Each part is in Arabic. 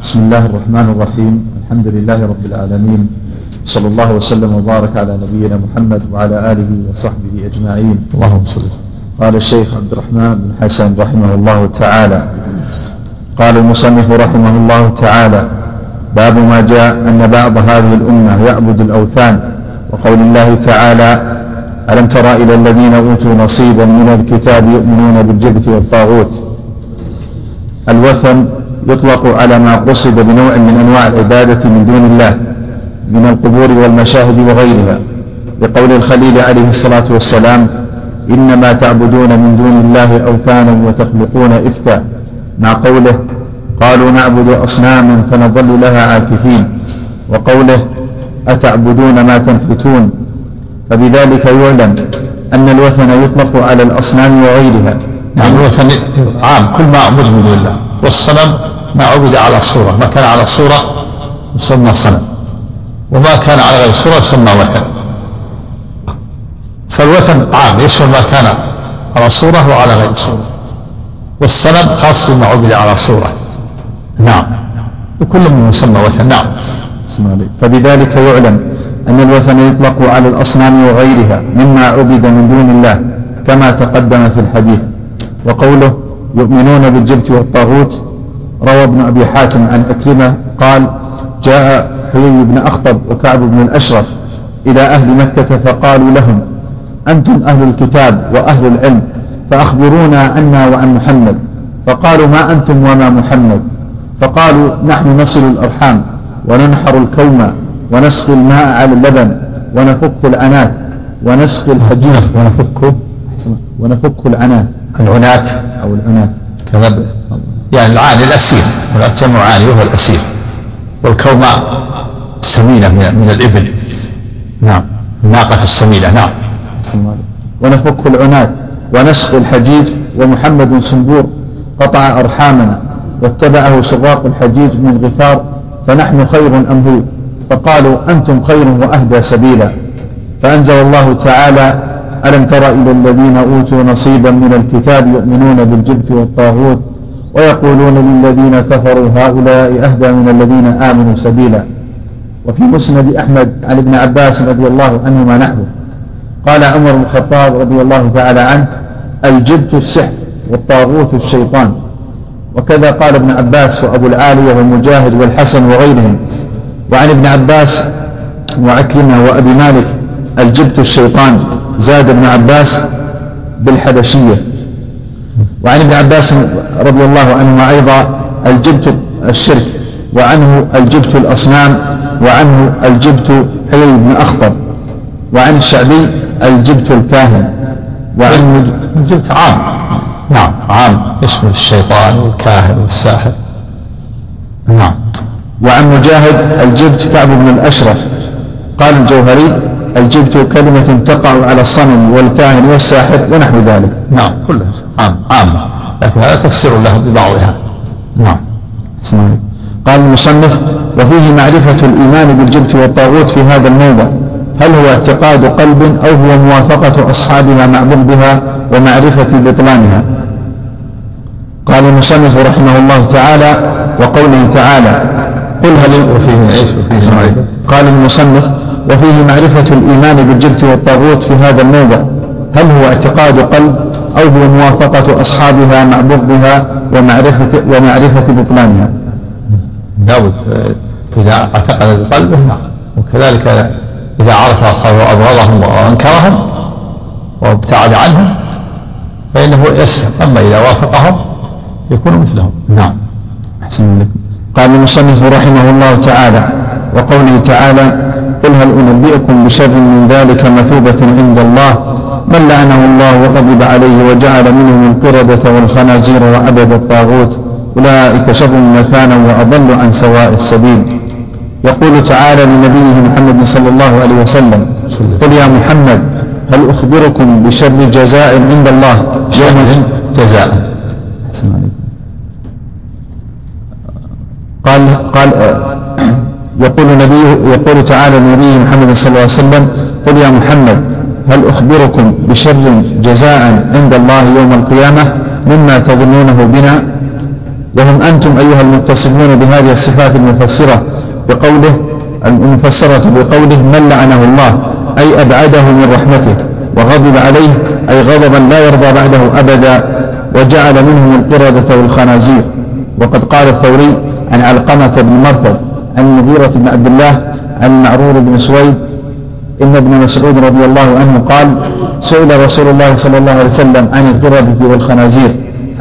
بسم الله الرحمن الرحيم. الحمد لله رب العالمين. صلى الله وسلم وبارك على نبينا محمد وعلى آله وصحبه أجمعين. اللهم صل قال الشيخ عبد الرحمن بن حسن رحمه الله تعالى. قال المصنف رحمه الله تعالى باب ما جاء أن بعض هذه الأمة يعبد الأوثان. وقول الله تعالى ألم تر إلى الذين أوتوا نصيبا من الكتاب يؤمنون بالجبت والطاغوت؟ الوثن يطلق على ما قصد بنوع من أنواع العبادة من دون الله من القبور والمشاهد وغيرها. لقول الخليل عليه الصلاة والسلام إنما تعبدون من دون الله أوثانا وتخلقون إفكا. مع قوله قالوا نعبد أصناما فنظل لها عاكفين. وقوله أتعبدون ما تنحتون؟ فبذلك يعلم أن الوثن يطلق على الأصنام وغيرها. نعم الوثن عام كل ما عبد من دون الله. والصنم ما عبد على صورة. ما كان على صورة يسمى صنم. وما كان على غير صورة يسمى وثن. فالوثن عام يشمل ما كان على صورة وعلى غير صورة. والصنم خاص بما عبد على صورة. نعم. وكل من يسمى وثن. نعم. فبذلك يعلم أن الوثن يطلق على الأصنام وغيرها مما عبد من دون الله كما تقدم في الحديث. وقوله يؤمنون بالجبت والطاغوت روى ابن أبي حاتم عن أكرمة قال جاء حيي بن أخطب وكعب بن الأشرف إلى أهل مكة فقالوا لهم أنتم أهل الكتاب وأهل العلم فأخبرونا عنا وعن محمد. فقالوا ما أنتم وما محمد؟ فقالوا نحن نصل الأرحام وننحر الكوم ونسقي الماء على اللبن ونفك العنات ونسقي الحجيج ونفك؟ ونفك العنات. العنات أو العنات. كذا يعني العاني الأسير. جمع عاني وهو الأسير. والكوماء سمينة من الإبل. نعم. الناقة السمينة. نعم. ونفك العنات ونسقي الحجيج ومحمد صنبور قطع أرحامنا واتبعه سراق الحجيج من غفار فنحن خير أم هو؟ فقالوا أنتم خير وأهدى سبيلا. فأنزل الله تعالى ألم تر إلى الذين أوتوا نصيبا من الكتاب يؤمنون بالجبت والطاغوت ويقولون للذين كفروا هؤلاء أهدى من الذين آمنوا سبيلا. وفي مسند أحمد عن ابن عباس رضي الله عنهما نحوه قال عمر بن الخطاب رضي الله تعالى عنه الجبت السحر والطاغوت الشيطان. وكذا قال ابن عباس وأبو العالية والمجاهد والحسن وغيرهم. وعن ابن عباس وعكرمة وأبي مالك الجبت الشيطان زاد ابن عباس بالحبشية. وعن ابن عباس رضي الله عنهما أيضا الجبت الشرك وعنه الجبت الأصنام وعنه الجبت حيي بن أخطر وعن الشعبي الجبت الكاهن وعن الجبت عام. نعم عام. يشمل الشيطان والكاهن والساحر. نعم. وعن مجاهد الجبت كعب بن الأشرف قال الجوهري الجبت كلمة تقع على الصنم والكاهن والساحر ونحو ذلك. نعم. كله عام. عام. لكن هذا تفسير له ببعضها. نعم. قال المصنف وفيه معرفة الإيمان بالجبت والطاغوت في هذا الموضع. هل هو اعتقاد قلب أو هو موافقة أصحابها مع بغضها ومعرفة بطلانها؟ قال المصنف رحمه الله تعالى وقوله تعالى قل هل وفيه إيش؟ قال المصنف وفيه معرفة الإيمان بالجبت والطاغوت في هذا الموضع. هل هو اعتقاد قلب أو هو موافقة أصحابها مع بغضها ومعرفة ومعرفة بطلانها؟ لابد إذا اعتقد بقلبه نعم. وكذلك إذا عرف أصحابه وأبغضهم وأنكرهم وابتعد عنهم فإنه يسلم. أما إذا وافقهم يكون مثلهم. نعم. أحسن لكم قال المصنف رحمه الله تعالى وقوله تعالى قل هل أنبئكم بشر من ذلك مثوبة عند الله؟ من لعنه الله وغضب عليه وجعل منهم القردة والخنازير وعبد الطاغوت. أولئك شر مكانا وأضل عن سواء السبيل. يقول تعالى لنبيه محمد صلى الله عليه وسلم قل يا محمد هل أخبركم بشر جزاء عند الله؟ يوم جزاء. قال قال يقول نبيه يقول تعالى لنبيه محمد صلى الله عليه وسلم قل يا محمد هل أخبركم بشر جزاء عند الله يوم القيامة مما تظنونه بنا؟ وهم أنتم أيها المتصفون بهذه الصفات المفسرة بقوله المفسرة بقوله من لعنه الله أي أبعده من رحمته وغضب عليه أي غضبا لا يرضى بعده أبدا وجعل منهم القردة والخنازير. وقد قال الثوري عن علقمة بن مرثد عن المغيرة بن عبد الله عن معرور بن سويد إن ابن مسعود رضي الله عنه قال سئل رسول الله صلى الله عليه وسلم عن القردة والخنازير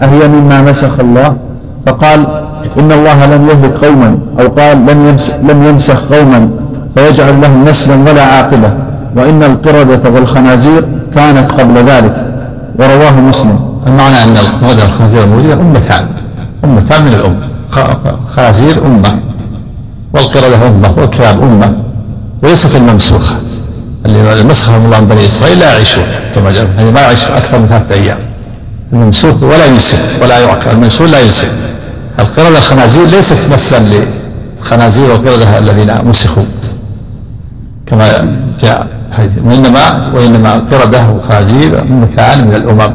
أهي مما مسخ الله؟ فقال إن الله لم يهلك قوما أو قال لم يمسخ, لم يمسخ قوما فيجعل لهم نسلا ولا عاقبة وإن القردة والخنازير كانت قبل ذلك. ورواه مسلم. المعنى أن القردة والخنازير أمتان. أمتان من الأم. خنازير أمة. والقردة أمة والكلاب أمة وليست الممسوخة. اللي مسخهم الله من بني إسرائيل لا يعيشون. كما جاء يعني ما يعيش أكثر من ثلاثة أيام. الممسوخ ولا ينسك ولا يعقل. المنسول لا ينسك القردة الخنازير ليست مثلا للخنازير والقردة الذين مسخوا. كما جاء حديث وإنما وإنما القردة والخنازير مكان من الأمم.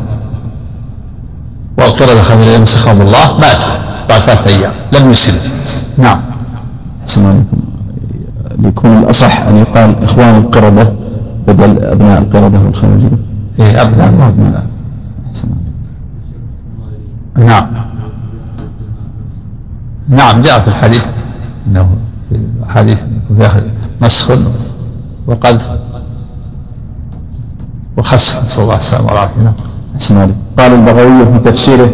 والقردة الخنازير مسخهم الله ماتوا بعد ثلاثة أيام. لم يسلم. نعم. السلام عليكم. ليكون الأصح أن يقال إخوان القردة بدل أبناء القردة والخنازير. إيه أبناء. أبناء. نعم. نعم جاء في الحديث. إنه في حديث مسخ وقذف وخسف. نسال الله السلامه والعافيه نعم. قال البغوي في تفسيره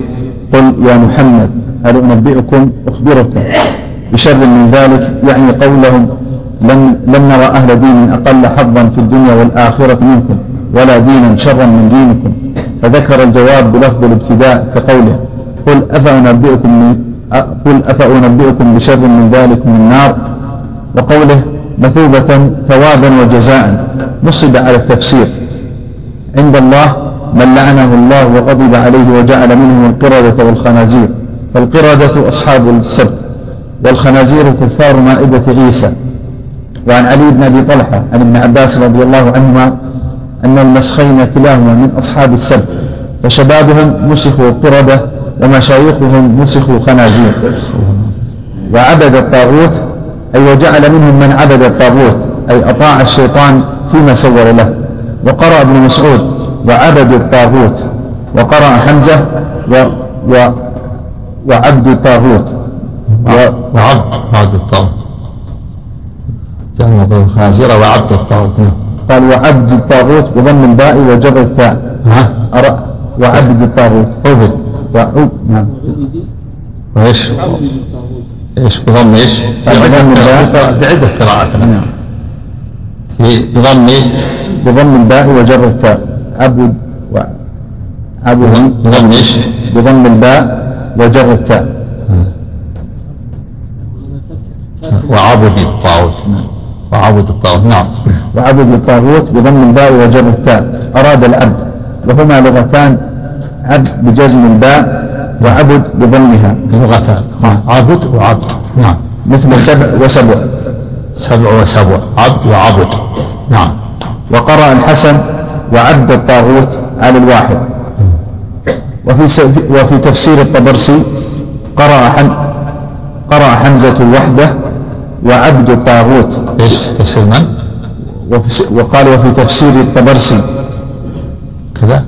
قل يا محمد هل أنبئكم أخبركم. بشر من ذلك يعني قولهم لم لم نرى أهل دين أقل حظا في الدنيا والآخرة منكم ولا دينا شرا من دينكم. فذكر الجواب بلفظ الابتداء كقوله قل أفأنبئكم قل أفأنبئكم بشر من ذلك من النار؟ وقوله مثوبة ثوابا وجزاء. نصب على التفسير. عند الله من لعنه الله وغضب عليه وجعل منهم القردة والخنازير. فالقردة أصحاب السبت. والخنازير كفار مائدة عيسى. وعن علي بن أبي طلحة عن ابن عباس رضي الله عنهما أن المسخين كلاهما من أصحاب السبت فشبابهم مسخوا القردة ومشايخهم مسخوا خنازير. وعبد الطاغوت أي وجعل منهم من عبد الطاغوت أي أطاع الشيطان فيما سور له. وقرأ ابن مسعود وعبد الطاغوت. وقرأ حمزة و و وعبد الطاغوت. و وعبد عبد الطاغوت. جمع خنازير وعبد الطاغوت. قال وعبد الطاغوت بضم الباء وجر التاء. وعبد الطاغوت. عبد. وعب نعم. وإيش؟ إيش؟ بضم إيش؟ بضم الباء في عدة قراءات نعم. في بضم بضم الباء وجر التاء. عبد عبد بضم إيش؟ بضم الباء وجر التاء. وعبد الطاغوت. وعبد الطاغوت نعم. وعبد الطاغوت بضم الباء وجر التاء. أراد العبد وهما لغتان عبد بجزم الباء وعبد بضمها. لغتان. عبد وعبد. نعم. مثل سبع وسبع. سبع وسبع. عبد وعبد. نعم. وقرأ الحسن وعبد الطاغوت على الواحد. وفي وفي تفسير الطبرسي قرأ حم قرأ حمزة وحده وعبد الطاغوت. إيش تفسير من؟ وفي وقال وفي تفسير الطبرسي. كذا؟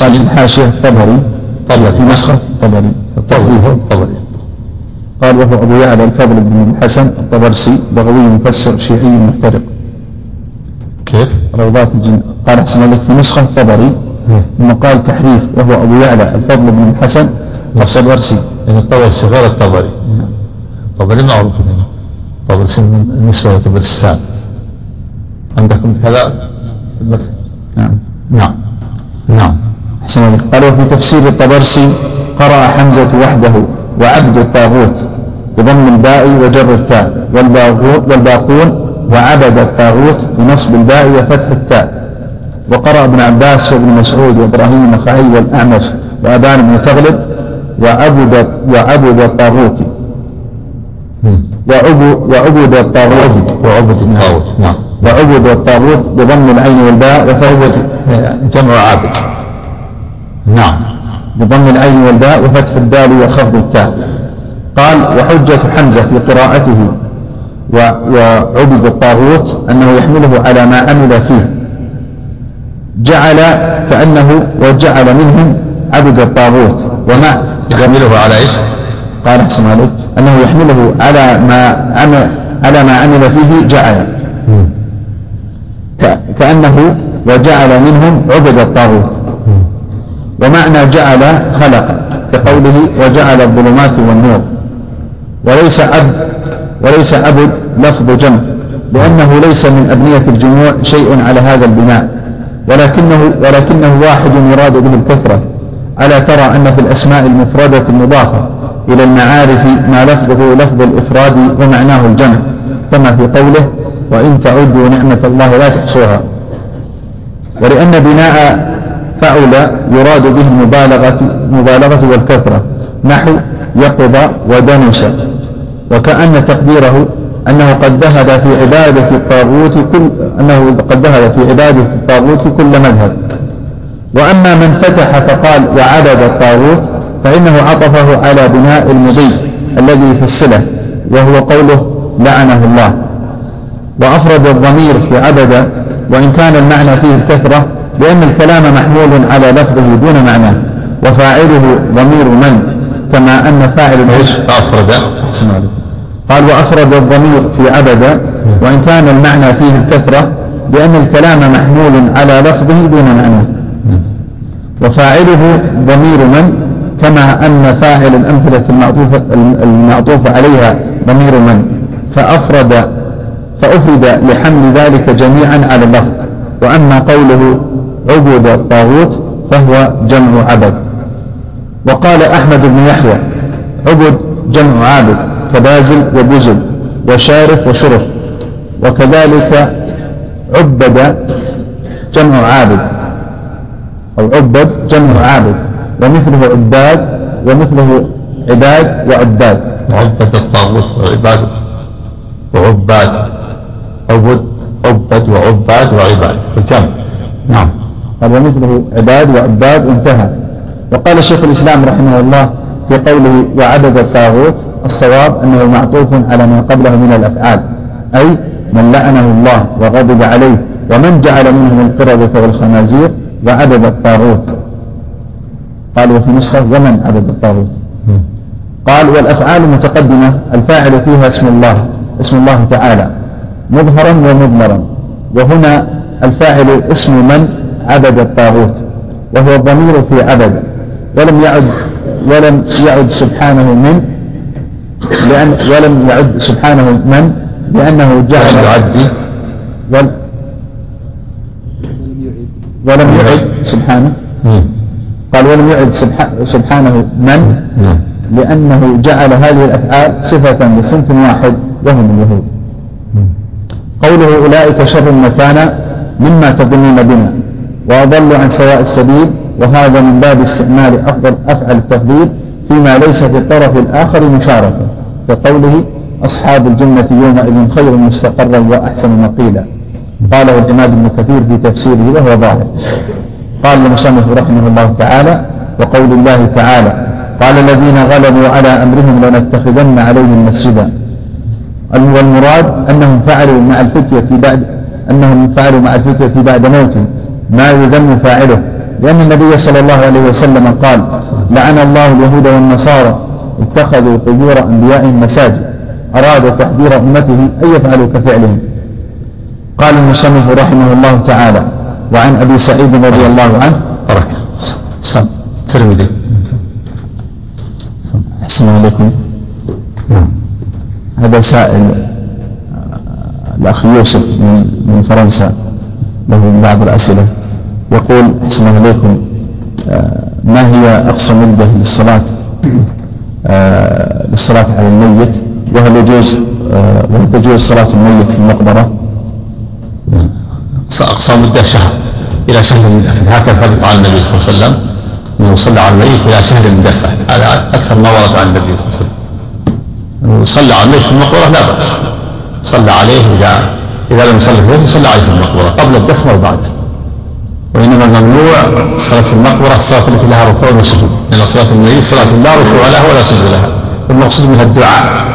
قال الحاشية الطبري. طبري. في نسخة الطبري الطبري الطبري قال وهو أبو يعلى الفضل بن الحسن الطبرسي بغوي مفسر شيعي محترق. كيف؟ روضات الجن قال أحسن لك في نسخة الطبري ثم قال تحريف وهو أبو يعلى الفضل بن الحسن الطبرسي. يعني الطبرسي غير الطبري. الطبري معروف الطبرسي بالنسبة لطبرستان عندكم كذا؟ نعم. نعم. نعم. أحسن الله. قال وفي تفسير الطبرسي قرأ حمزة وحده وعبد الطاغوت بضم الباء وجر التاء والباقون وعبد الطاغوت بنصب الباء وفتح التاء. وقرأ ابن عباس وابن مسعود وإبراهيم النخعي والاعمش وأبان بن تغلب وعبد وعبد الطاغوت وعبد الطاغوت. وعبد الطاغوت نعم. وعبد الطاغوت بضم العين والباء وفوت جمع عابد. نعم. بضم العين والباء وفتح الدال وخفض التاء. قال وحجة حمزة في قراءته وعبد الطاغوت أنه يحمله على ما عمل فيه. جعل كأنه وجعل منهم عبد الطاغوت. وما يحمله على إيش؟ قال احسن عليك أنه يحمله على ما عمل على ما عمل فيه جعل. كأنه وجعل منهم عبد الطاغوت. ومعنى جعل خلق كقوله وجعل الظلمات والنور. وليس عبد وليس عبد لفظ جمع لأنه ليس من أبنية الجموع شيء على هذا البناء. ولكنه ولكنه واحد يراد به الكثرة. ألا ترى أن في الأسماء المفردة المضافة إلى المعارف ما لفظه لفظ الإفراد ومعناه الجمع كما في قوله وإن تعدوا نعمة الله لا تحصوها ولأن بناء فعل يراد به المبالغة مبالغة والكثرة نحو يقضى ودنس وكأن تقديره أنه قد ذهب في عبادة الطاغوت كل أنه قد ذهب في عبادة الطاغوت كل مذهب. وأما من فتح فقال وعبد الطاغوت فإنه عطفه على بناء المضي الذي في الصلة وهو قوله لعنه الله. وأفرد الضمير في عبد وإن كان المعنى فيه الكثرة لأن الكلام محمول على لفظه دون معناه وفاعله ضمير من كما أن فاعل إيش؟ أفرد. قال وأفرد الضمير في عبد وإن كان المعنى فيه الكثرة لأن الكلام محمول على لفظه دون معناه وفاعله ضمير من كما أن فاعل الأمثلة المعطوفة, المعطوف عليها ضمير من؟ فأفرد فأفرد لحمل ذلك جميعا على اللفظ. وأما قوله عبد الطاغوت فهو جمع عبد. وقال أحمد بن يحيى عبد جمع عابد كبازل وبزل وشارف وشرف. وكذلك عبد جمع عابد أو عبد جمع عابد. ومثله عباد ومثله عباد وعباد. عبد الطاغوت وعباد وعباد. عبد عبد وعباد وعباد. الجمع نعم. قال ومثله عباد وعباد انتهى. وقال شيخ الإسلام رحمه الله في قوله وعدد الطاغوت الصواب أنه معطوف على ما قبله من الأفعال أي من لعنه الله وغضب عليه ومن جعل منهم القردة والخنازير وعدد الطاغوت. قال وفي نسخة ومن عدد الطاغوت. قال والأفعال متقدمة الفاعل فيها اسم الله اسم الله تعالى مظهرا ومضمرا. وهنا الفاعل اسم من؟ عبد الطاغوت. وهو الضمير في عبد. ولم يعد ولم يعد سبحانه من؟ لأن ولم يعد سبحانه من؟ لأنه جعل يعدي ولم يعد سبحانه. قال ولم يعد سبحانه من؟ نعم. لأنه جعل هذه الأفعال صفة لصنف واحد وهم اليهود. قوله أولئك شر مكانا مما تظنون بنا وأضلوا عن سواء السبيل وهذا من باب استعمال أفضل أفعل التفضيل فيما ليس في الطرف الآخر مشاركة كقوله أصحاب الجنة يومئذ خير مستقرا وأحسن مقيلا. قاله العماد بن كثير في تفسيره وهو ظاهر. قال المصنف رحمه الله تعالى وقول الله تعالى قال الذين غلبوا على أمرهم لنتخذن عليهم مسجدا. والمراد أنهم فعلوا مع الفتية في بعد أنهم فعلوا مع الفتية في بعد موته ما يذم فاعله. لأن النبي صلى الله عليه وسلم قال لعن الله اليهود والنصارى اتخذوا قبور أنبيائهم مساجد أراد تحذير أمته أن يفعلوا كفعلهم. قال المصنف رحمه الله تعالى وعن أبي سعيد رضي الله عنه بركة. سم ترمذي. أحسن عليكم. نعم. هذا سائل الأخ يوسف من فرنسا له بعض الأسئلة. يقول أحسن عليكم. ما هي أقصى مدة للصلاة؟ للصلاة على الميت؟ وهل يجوز وهل تجوز صلاة الميت في المقبرة؟ أقصى مدة شهر إلى شهر من دفن هكذا ثبت عن النبي صلى الله عليه وسلم أنه صلى على الميت إلى شهر من دفن هذا أكثر ما ورد عن النبي صلى الله عليه وسلم. صلى على الميت في المقبرة لا بأس. صلى عليه إذا إذا لم يصلي في صلى عليه في المقبرة. قبل الدفن أو بعده. وإنما الممنوع صلاة المقبرة الصلاة التي لها ركوع وسجود لأن صلاة النبي صلاة لا ركوع لها ولا سجود لها. والمقصود منها الدعاء.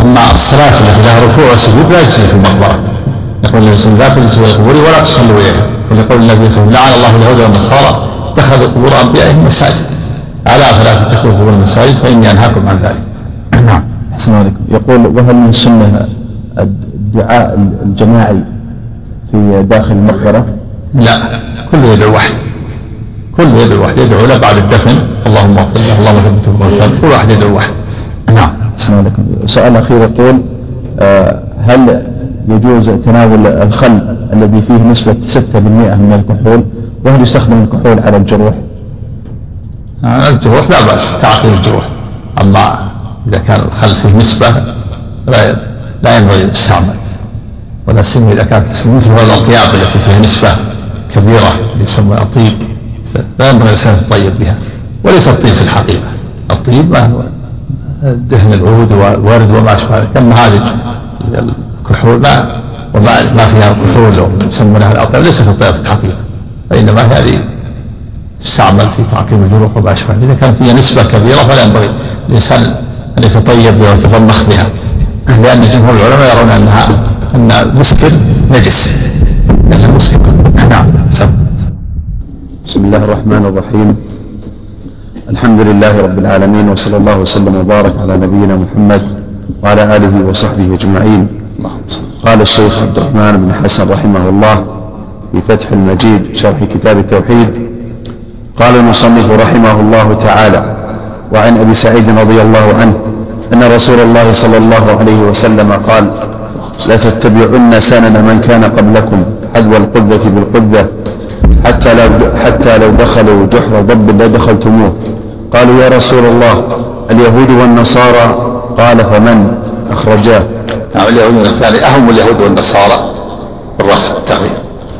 أما الصلاة التي لها ركوع وسجود لا يجوز في المقبرة. يقول النبي صلى الله عليه وسلم لا تجلسوا إلى القبور ولا تصلوا إليها ولقول النبي صلى الله عليه وسلم لعن الله اليهود والنصارى اتخذوا قبور أنبيائهم مساجد. ألا فلا تتخذوا قبور المساجد فإني أنهاكم عن ذلك. نعم. أحسن عليكم. يقول وهل من السنة الدعاء الجماعي في داخل المقبرة؟ لا. كل يدعو واحد. كل يدعو واحد. يدعو له بعد الدفن. اللهم اغفر له اللهم ثبته كل واحد يدعو واحد. نعم. السلام عليكم. سؤال أخير يقول آه، هل يجوز تناول الخل الذي فيه نسبة 6% من الكحول وهل يستخدم الكحول على الجروح؟ الجروح لا بأس تعقيم الجروح. أما إذا كان الخل فيه نسبة لا لا ينبغي الاستعمال. ولا سيما إذا كانت مثل الأطياب التي فيها نسبة كبيرة يسمى الطيب لا ينبغي الإنسان يتطيب بها. وليس الطيب في الحقيقة. الطيب دهن العود والورد وما أشبه ذلك. أما الكحول ما وما ما فيها كحول يسمونها الأطياب ليست الطيب في الحقيقة وإنما هذه تستعمل في تعقيم الجروح وما أشبه إذا كان فيها نسبة كبيرة فلا ينبغي الإنسان أن يتطيب بها ويتضمخ بها لأن جمهور العلماء يرون أنها أن المسكر نجس. لأنه مسكر نعم بسم الله الرحمن الرحيم. الحمد لله رب العالمين وصلى الله وسلم وبارك على نبينا محمد وعلى آله وصحبه أجمعين. قال الشيخ عبد الرحمن بن حسن رحمه الله في فتح المجيد شرح كتاب التوحيد قال المصنف رحمه الله تعالى وعن أبي سعيد رضي الله عنه أن رسول الله صلى الله عليه وسلم قال لتتبعن سنن من كان قبلكم حذو القذة بالقذة حتى لو حتى لو دخلوا جحر ضب لدخلتموه قالوا يا رسول الله اليهود والنصارى؟ قال فمن أخرجاه؟ نعم اليهود الثاني. أهم اليهود والنصارى بالرفع التغيير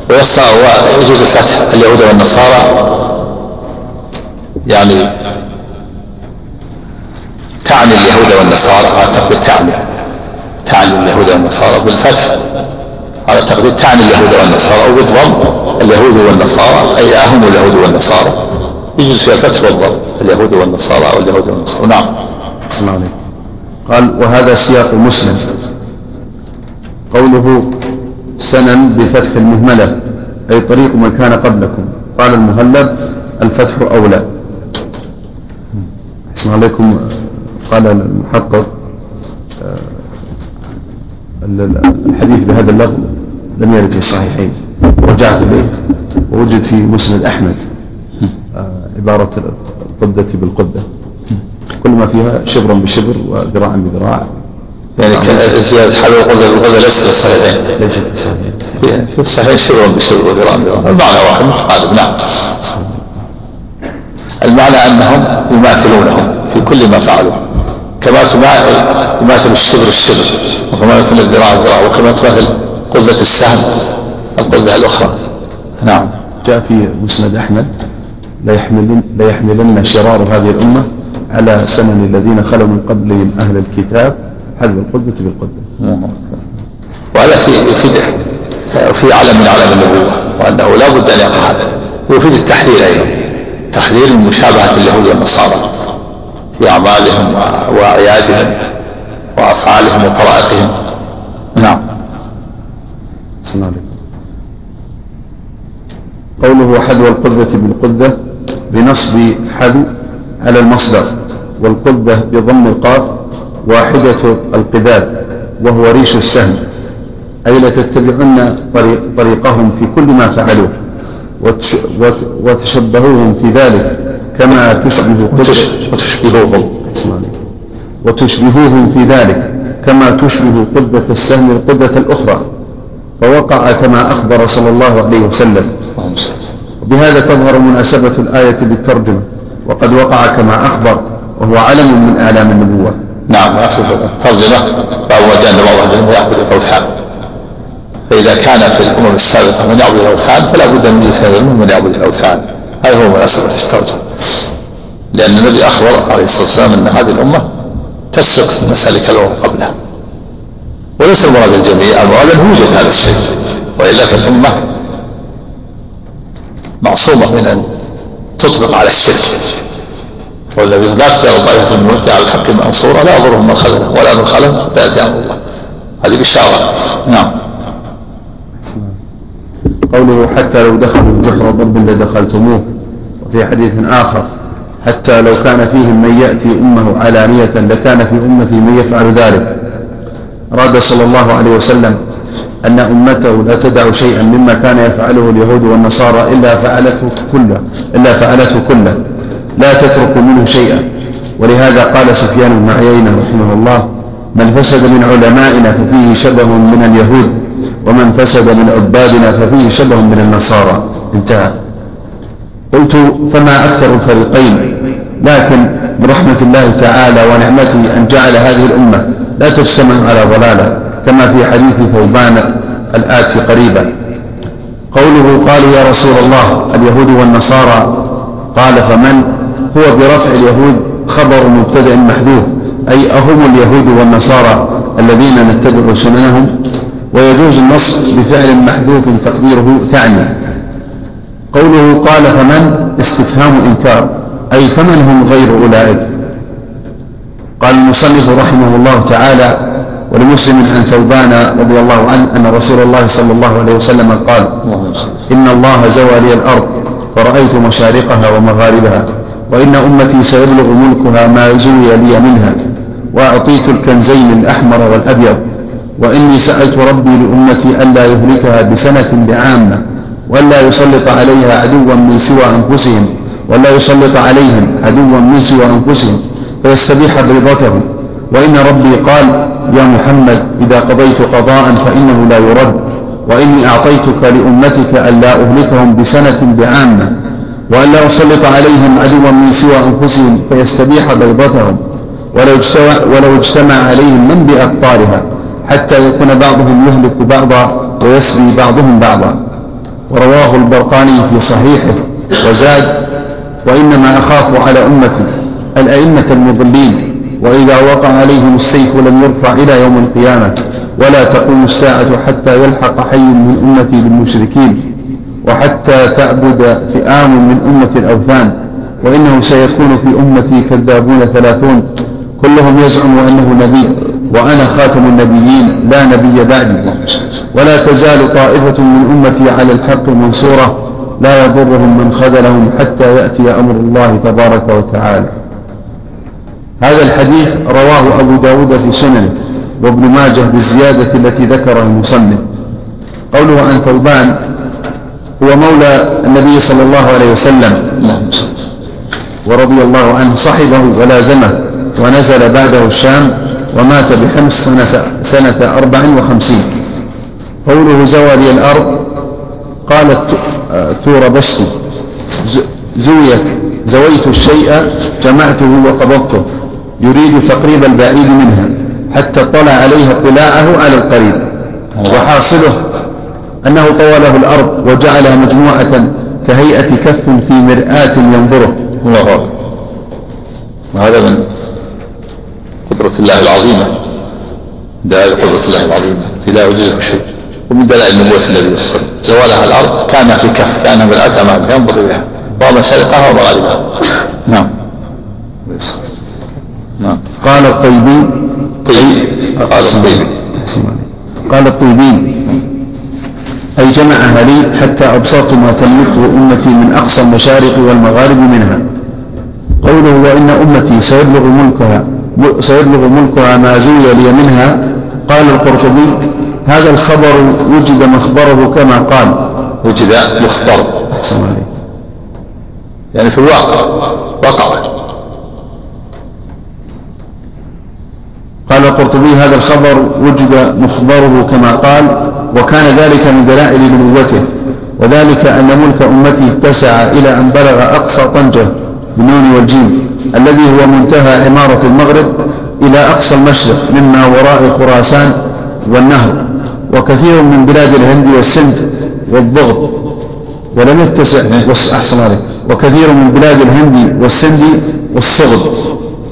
ويجوز الفتح. اليهود والنصارى يعني تعني اليهود والنصارى. على تقدير تعني. تعني اليهود والنصارى بالفتح. على تقدير تعني اليهود والنصارى. وبالضم اليهود والنصارى. أي أهم اليهود والنصارى. يجوز فيها الفتح والضم. اليهود والنصارى أو اليهود والنصارى. نعم. قال وهذا سياق مسلم. قوله سنن بفتح المهملة أي طريق من كان قبلكم. قال المهلب الفتح أولى. أحسن عليكم. قال المحقق آه، الحديث بهذا اللفظ لم يرد في الصحيحين. رجعت إليه. ووجد في مسند أحمد آه، عبارة القدة بالقدة. كل ما فيها شبرا بشبر وذراعا بذراع. يعني زيادة حل القدة بالقدة ليست في الصحيحين. ليست في الصحيحين. في الصحيحين شبرا بشبر وذراعا بذراع المعنى واحد متقارب. نعم. المعنى أنهم يماثلونهم في كل ما فعلوا. كما يماثل الشبر الشبر وكما يماثل الذراع الذراع وكما تماثل قذة السهم القذة الأخرى. نعم. جاء في مسند أحمد لا يحملن, لا يحملن شرار هذه الأمة على سنن الذين خلوا من قبلهم أهل الكتاب. حذف القذة بالقذة وهذا في يفيد في علم من علم النبوة وأنه لا بد أن يقع هذا. ويفيد التحذير أيضا تحذير من مشابهة اليهود والنصارى في أعمالهم وأعيادهم وأفعالهم وطرائقهم. نعم. قوله حذو القذة بالقذة بنصب حذو على المصدر والقذة بضم القاف واحدة القذاب وهو ريش السهم. أي لتتبعن طريقهم في كل ما فعلوه وتشبهوهم في ذلك كما تشبه وتشبهوهم. وتشبهوهم في ذلك كما تشبه قدة السهم القدة الأخرى فوقع كما أخبر صلى الله عليه وسلم. وبهذا تظهر مناسبة الآية بالترجمة وقد وقع كما أخبر وهو علم من أعلام النبوة. نعم الترجمة باب وجان بعض منهم يعبد الأوثان فإذا كان في الأمم السابقة من يعبد الأوثان فلا بد من يسأل من يعبد الأوثان هذا هو مناسبة الترجمة لأن النبي أخبر عليه الصلاة والسلام أن هذه الأمة تسلك مسالك الأمم قبلها. وليس المراد الجميع المراد أن يوجد هذا الشيء. وإلا فالأمة معصومة من أن تطبق على الشرك. والذي لا تزال طائفة من على الحق منصورة لا يضرهم من خذله ولا من حتى يأتي أمر الله هذه بشارة نعم. قوله حتى لو دخلوا جحر ضب لدخلتموه وفي حديث آخر حتى لو كان فيهم من يأتي أمه علانية لكان في أمتي من يفعل ذلك. أراد صلى الله عليه وسلم أن أمته لا تدع شيئا مما كان يفعله اليهود والنصارى إلا فعلته كله إلا فعلته كله. لا تترك منه شيئا. ولهذا قال سفيان بن عيينة رحمه الله من فسد من علمائنا ففيه شبه من اليهود ومن فسد من عبادنا ففيه شبه من النصارى. انتهى. قلت فما أكثر الفريقين لكن برحمة الله تعالى ونعمته أن جعل هذه الأمة لا تجتمع على ضلالة كما في حديث ثوبان الآتي قريبا. قوله قالوا يا رسول الله اليهود والنصارى. قال فمن؟ هو برفع اليهود خبر مبتدأ محذوف أي أهم اليهود والنصارى الذين نتبع سننهم ويجوز النص بفعل محذوف تقديره تعني قوله قال فمن؟ استفهام إنكار أي فمن هم غير أولئك؟ قال المصنف رحمه الله تعالى ولمسلم عن ثوبان رضي الله عنه أن رسول الله صلى الله عليه وسلم قال إن الله زوى لي الأرض فرأيت مشارقها ومغاربها. وإن أمتي سيبلغ ملكها ما زوي لي منها وأعطيت الكنزين الأحمر والأبيض وإني سألت ربي لأمتي ألا يهلكها بسنة بعامة وألا يسلط عليها عدوا من سوى أنفسهم ولا يسلط عليهم عدوا من سوى أنفسهم فيستبيح بيضتهم وإن ربي قال يا محمد إذا قضيت قضاء فإنه لا يرد وإني أعطيتك لأمتك ألا أهلكهم بسنة بعامة. وألا أسلط عليهم عدوا من سوى أنفسهم فيستبيح بيضتهم ولو اجتمع, ولو اجتمع عليهم من بأقطارها حتى يكون بعضهم يهلك بعضا ويسري بعضهم بعضا. ورواه البرقاني في صحيحه وزاد وإنما أخاف على أمتي الأئمة المضلين وإذا وقع عليهم السيف لم يرفع إلى يوم القيامة ولا تقوم الساعة حتى يلحق حي من أمتي بالمشركين وحتى تعبد فئام من أمة الأوثان وإنه سيكون في أمتي كذابون ثلاثون. كلهم يزعم أنه نبي وأنا خاتم النبيين لا نبي بعدي. ولا تزال طائفة من أمتي على الحق منصورة لا يضرهم من خذلهم حتى يأتي أمر الله تبارك وتعالى. هذا الحديث رواه أبو داود في سنن وابن ماجه بالزيادة التي ذكرها المصنف. قوله عن ثوبان هو مولى النبي صلى الله عليه وسلم. ورضي الله عنه صحبه ولازمه ونزل بعده الشام ومات بحمص سنة, سنة أربع وخمسين. قوله زوالي الأرض قالت تور بشتي زويت زويت الشيء جمعته وقبضته يريد تقريب البعيد منها حتى اطلع عليها اطلاعه على القريب وحاصله أنه طوله الأرض وجعلها مجموعة كهيئة كف في مرآة ينظره. الله أكبر. وهذا من قدرة الله العظيمة. دلائل قدرة الله العظيمة. التي لا يعجزه شيء. ومن دلائل نبوة النبي صلى الله عليه وسلم. زوالها الأرض كان في كف كان مرآة أمامه ينظر إليها. ومشارقها ومغاربها نعم. نعم. قال الطيبي. طيب. قال الطيبي. قال الطيبي. أي جمعها لي حتى أبصرت ما تملكه أمتي من أقصى المشارق والمغارب منها. قوله وإن أمتي سيبلغ ملكها سيبلغ ملكها ما زوي لي منها قال القرطبي هذا الخبر وجد مخبره كما قال. وجد مخبر. يعني في الواقع وقع. قال القرطبي هذا الخبر وجد مخبره كما قال. وكان ذلك من دلائل نبوته وذلك أن ملك أمته اتسع إلى أن بلغ أقصى طنجة بالنون والجيم الذي هو منتهى عمارة المغرب إلى أقصى المشرق مما وراء خراسان والنهر وكثير من بلاد الهند والسند والضغط ولم يتسع أحسن عليك وكثير من بلاد الهند والسند والصغد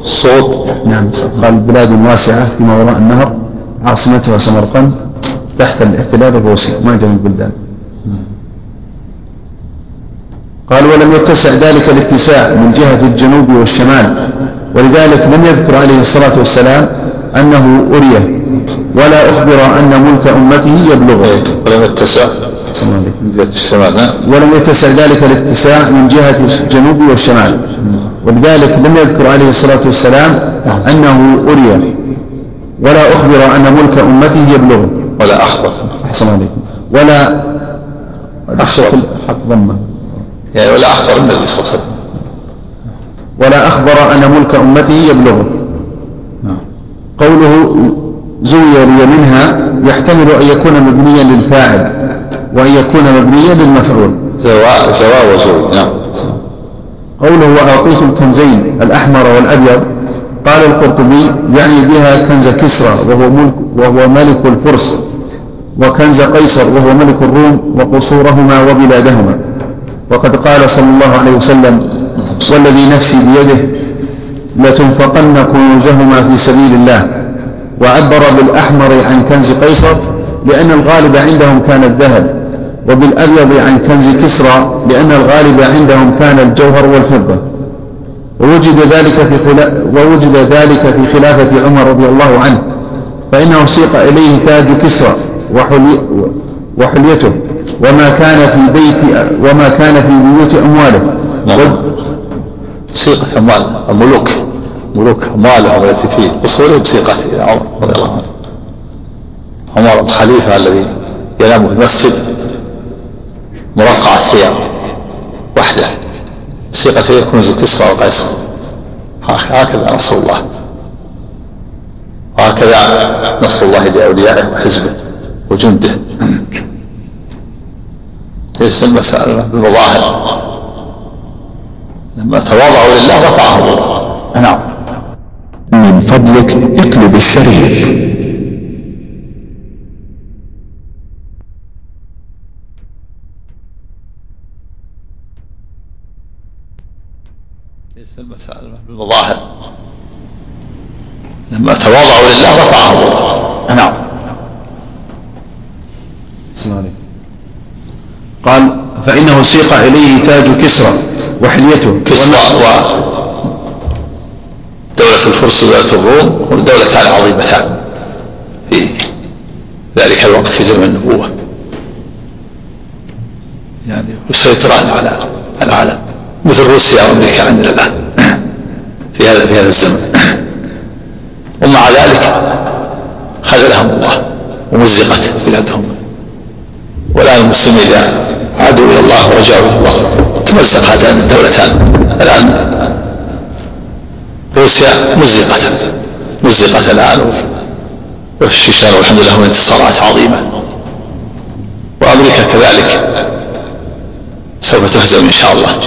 الصوت نعم قال بلاد واسعة فيما وراء النهر عاصمتها سمرقند. تحت الاحتلال الروسي ما جميع البلدان قال ولم يتسع ذلك الاتساع من جهة الجنوب والشمال ولذلك لم يذكر عليه الصلاة والسلام أنه أريه ولا أخبر أن ملك أمته يبلغه. ولم يتسع من جهة الشمال. ولم يتسع ذلك الاتساع من جهة الجنوب والشمال. ولذلك لم يذكر عليه الصلاة والسلام أنه أري ولا أخبر أن ملك أمته يبلغه. ولا أخبر أحسن عليكم ولا الشكل حط ضمه يعني ولا أخبر النبي صلى الله عليه وسلم. ولا أخبر أن ملك أمته يبلغه. نعم. قوله زوي لي منها يحتمل أن يكون مبنيا للفاعل وأن يكون مبنيا للمفعول. زواء زواء وزوي. نعم. قوله وأعطيت الكنزين الأحمر والأبيض قال القرطبي يعني بها كنز كسرى وهو ملك وهو ملك الفرس وكنز قيصر وهو ملك الروم وقصورهما وبلادهما. وقد قال صلى الله عليه وسلم والذي نفسي بيده لتنفقن كنوزهما في سبيل الله. وعبر بالأحمر عن كنز قيصر لأن الغالب عندهم كان الذهب وبالأبيض عن كنز كسرى لأن الغالب عندهم كان الجوهر والفضة. ووجد ذلك في خلا... ووجد ذلك في خلافة عمر رضي الله عنه فإنه سيق إليه تاج كسرى وحلي... وحليته وما كان في بيت وما كان في بيوت أمواله. نعم. و... سيقة أموال الملوك ملوك أموالهم التي في أصولهم بسيقة عمر رضي الله عنه. عمر الخليفة الذي ينام في المسجد مرقع الثياب وحده. سيقة هي كسرى وقيصر هكذا نصر الله. وهكذا نصر الله لأوليائه وحزبه وجنده. ليس المسألة بالمظاهر لما تواضعوا لله رفعهم الله. نعم. من فضلك اقلب الشريط. المسألة بالمظاهر لما تواضعوا لله رفعهم الله نعم قال فإنه سيق إليه تاج كسرى وحليته كسرى و دولة الفرس ودولة الروم هم دولتان عظيمتان في ذلك الوقت في زمن النبوة. يعني يسيطران على العالم. مثل روسيا وأمريكا عندنا الآن. في هذا في هذا الزمن. ومع ذلك خذلهم الله ومزقت بلادهم. والان المسلمين اذا عادوا إلى الله ورجعوا إلى الله. تمزق هاتان الدولتان الآن. روسيا مزقت. مزقت الآن. والشيشان والحمد لله انتصارات عظيمة. وأمريكا كذلك. سوف تهزم إن شاء الله.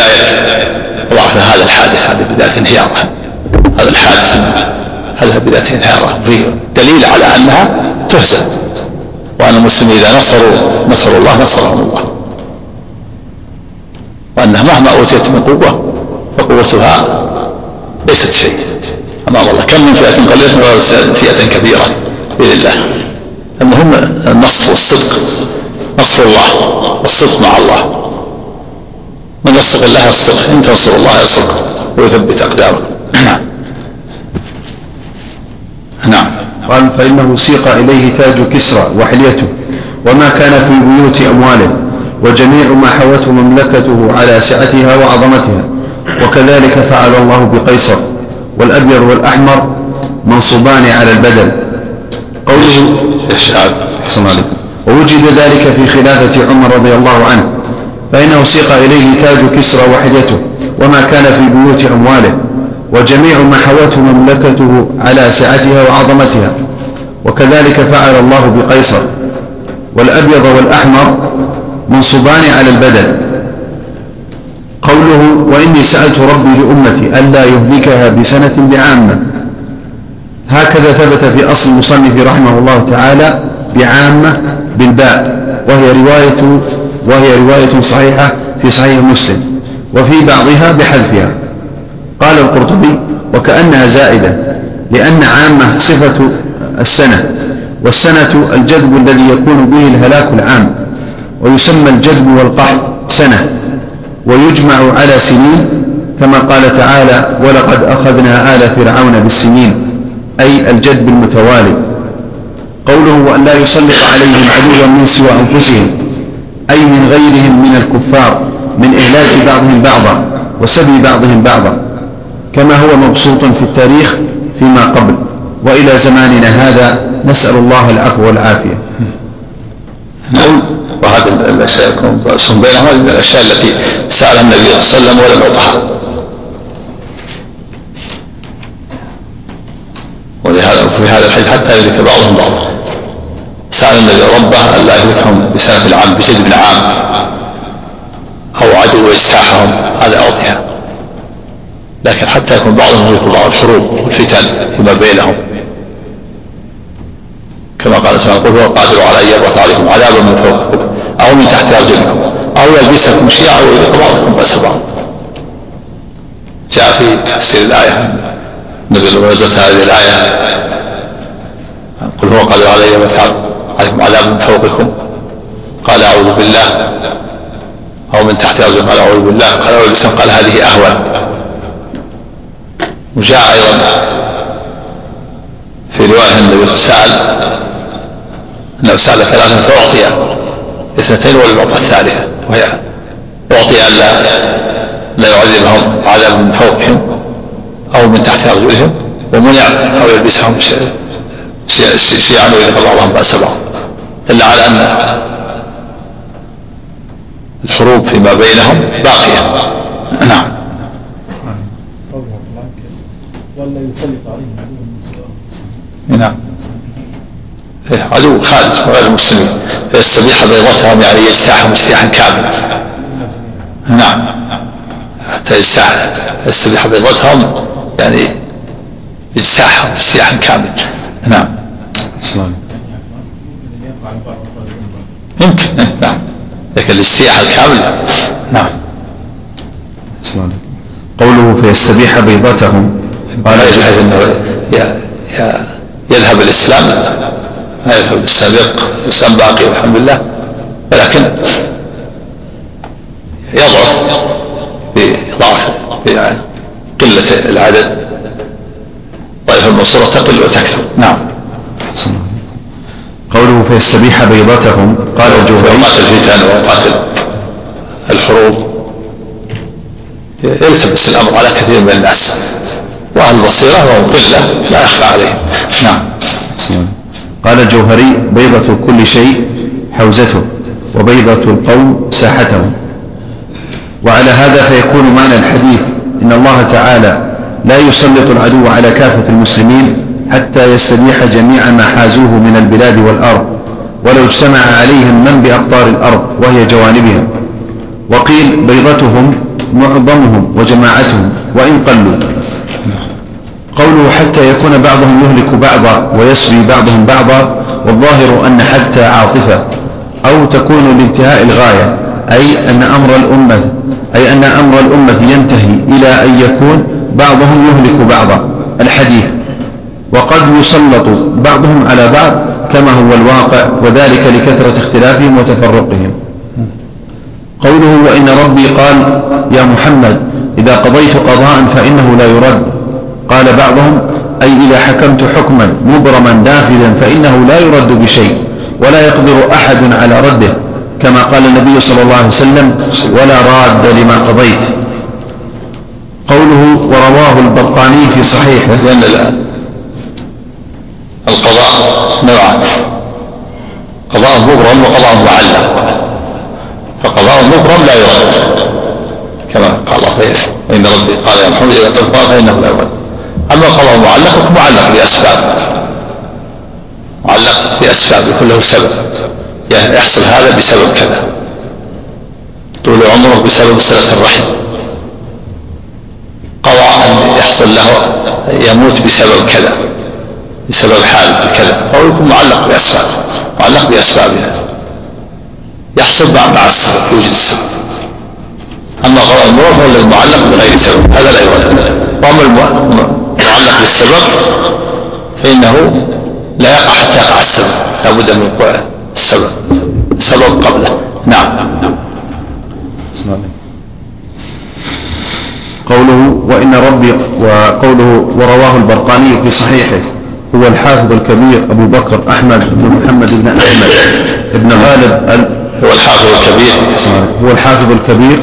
بداية وضعنا هذا الحادث هذه بداية انهياره هذا الحادث هذا بداية انهياره فيه دليل على أنها تهزم وأن المسلمين إذا نصروا نصروا الله نصرهم الله. وأنها مهما أوتيت من قوة فقوتها ليست شيء. أمام الله. كم من فئة قليلة فئة كبيرة بإذن الله. المهم النصر والصدق. نصر الله والصدق مع الله. من يصدق الله يصدق ان تنصر الله يصدق ويثبت اقدامكم نعم. نعم. قال فإنه سيق إليه تاج كسرى وحليته وما كان في بيوت امواله وجميع ما حوته مملكته على سعتها وعظمتها. وكذلك فعل الله بقيصر والأبيض والأحمر منصوبان على البدل قوله الشعب عليكم. ووجد ذلك في خلافة عمر رضي الله عنه. فإنه سيق إليه تاج كسرى وحدته وما كان في بيوت أمواله وجميع ما حوته مملكته على سعتها وعظمتها. وكذلك فعل الله بقيصر والأبيض والأحمر منصوبان على البدل قوله وإني سألت ربي لأمتي ألا يهلكها بسنة بعامة. هكذا ثبت في أصل المصنف رحمه الله تعالى بعامة بالباء وهي رواية وهي رواية صحيحة في صحيح مسلم وفي بعضها بحذفها. قال القرطبي وكأنها زائدة لأن عامة صفة السنة والسنة الجذب الذي يكون به الهلاك العام ويسمى الجدب والقحط سنة ويجمع على سنين كما قال تعالى ولقد أخذنا آل فرعون بالسنين أي الجدب المتوالي. قوله وأن لا يسلط عليهم عدوا من سوى أنفسهم. أي من غيرهم من الكفار من إهلاك بعضهم بعضا وسبي بعضهم بعضا كما هو مبسوط في التاريخ فيما قبل. وإلى زماننا هذا نسأل الله العفو والعافية. نعم. وهذا الأشياء يكون بينهم من الأشياء التي سالها النبي صلى الله عليه وسلم ولم يعطها ولهذا في هذا الحديث حتى يدرك بعضهم بعضا. سأل النبي ربه ألا يهلكهم بسنة العام بجد بن عام أو عدو يجتاحهم هذا اعطيها لكن حتى يكون بعضهم يهلك بعض الحروب والفتن فيما بينهم. كما قال تعالى قل هو القادر على أن يبعث عليكم عذابا من فوقكم أو من تحت أرجلكم أو يلبسكم شيعا ويذيق بعضكم بأس بعض. جاء في تفسير الآية النبي نزلت هذه الآية. قل هو قادر على أن يبعث عليكم عذابا من فوقكم. قال أعوذ بالله. أو من تحت ارجلكم قال أعوذ بالله. قال أعوذ بالله. قال هذه اهون وجاء أيضا في رواية النبي سال أنه سأل ثلاثا فأعطي اثنتين ولم يعطى الثالثة. وهي أعطي الا لا يعذبهم عذاب من فوقهم أو من تحت أرجلهم. ومنع أو يلبسهم شيعا ويذهب بعضهم بأس بعض دل على أن الحروب فيما بينهم باقية. نعم. ولا يسلط عليهم نعم. إيه، عدو خارج غير المسلمين. فيستبيح بيضتهم يعني يجتاحهم اجتياحا كاملا. نعم. حتى يجتاح يستبيح بيضتهم يعني يجتاحهم اجتياحا كاملا. نعم. سلام. يمكن. إيه، نعم. لكن الاجتياح الكامل نعم. سلام. قوله فيستبيح بيضتهم. قال يجحد إنه يذهب الإسلام. لا يذهب الإسلام. يبقى الإسلام باقي والحمد لله. ولكن يضعف بضعف بقلة العدد. طائفة المنصورة تقل وتكثر. نعم. قوله فيستبيح بيضتهم قال الجوهري اوقات الفتن واوقات الحروب. يلتبس الأمر على كثير من الناس. وأهل البصيرة وهم قله لا يخفى عليهم. نعم. قال الجوهري بيضة كل شيء حوزته وبيضة القوم ساحتهم. وعلى هذا فيكون معنى الحديث إن الله تعالى لا يسلط العدو على كافة المسلمين حتى يستبيح جميع ما حازوه من البلاد والأرض ولو اجتمع عليهم من بأقطار الأرض وهي جوانبهم. وقيل بيضتهم معظمهم وجماعتهم وإن قلوا. قوله حتى يكون بعضهم يهلك بعضا ويسبي بعضهم بعضا والظاهر أن حتى عاطفة أو تكون لانتهاء الغاية أي أن أمر الأمة أي أن أمر الأمة ينتهي إلى أن يكون بعضهم يهلك بعضا. الحديث. وقد يسلط بعضهم على بعض كما هو الواقع وذلك لكثرة اختلافهم وتفرقهم. قوله وإن ربي قال يا محمد إذا قضيت قضاء فإنه لا يرد. قال بعضهم أي إذا حكمت حكما مبرما نافذا فإنه لا يرد بشيء ولا يقدر أحد على رده كما قال النبي صلى الله عليه وسلم ولا راد لما قضيت. قوله ورواه البرقاني في صحيحه. لأن القضاء قضاء مبرم وقضاء معلق فقضاء مبرم لا يرد. كما قال الله وإن ربي قال يا محمد إذا قلت فإنه لا يرد. أما القضاء معلق معلق بأسباب معلق بأسباب يكون له سبب. يعني يحصل هذا بسبب كذا. طول عمره بسبب صلة الرحم. قضاء يحصل له يموت بسبب كذا. بسبب حال كذا فهو يكون معلق بأسباب معلق بأسباب يحصل مع السبب يوجد السبب. أما قضاء المرور فهو الذي معلق بغير سبب. هذا لا يرد وأما يتعلق بالسبب فإنه لا يقع حتى يقع السبب. لا بد من وقوع السبب. السبب قبله. نعم. قوله وإن ربي وقوله ورواه البرقاني في صحيحه. هو الحافظ الكبير أبو بكر أحمد بن محمد بن أحمد بن غالب هو الحافظ الكبير. هو الحافظ الكبير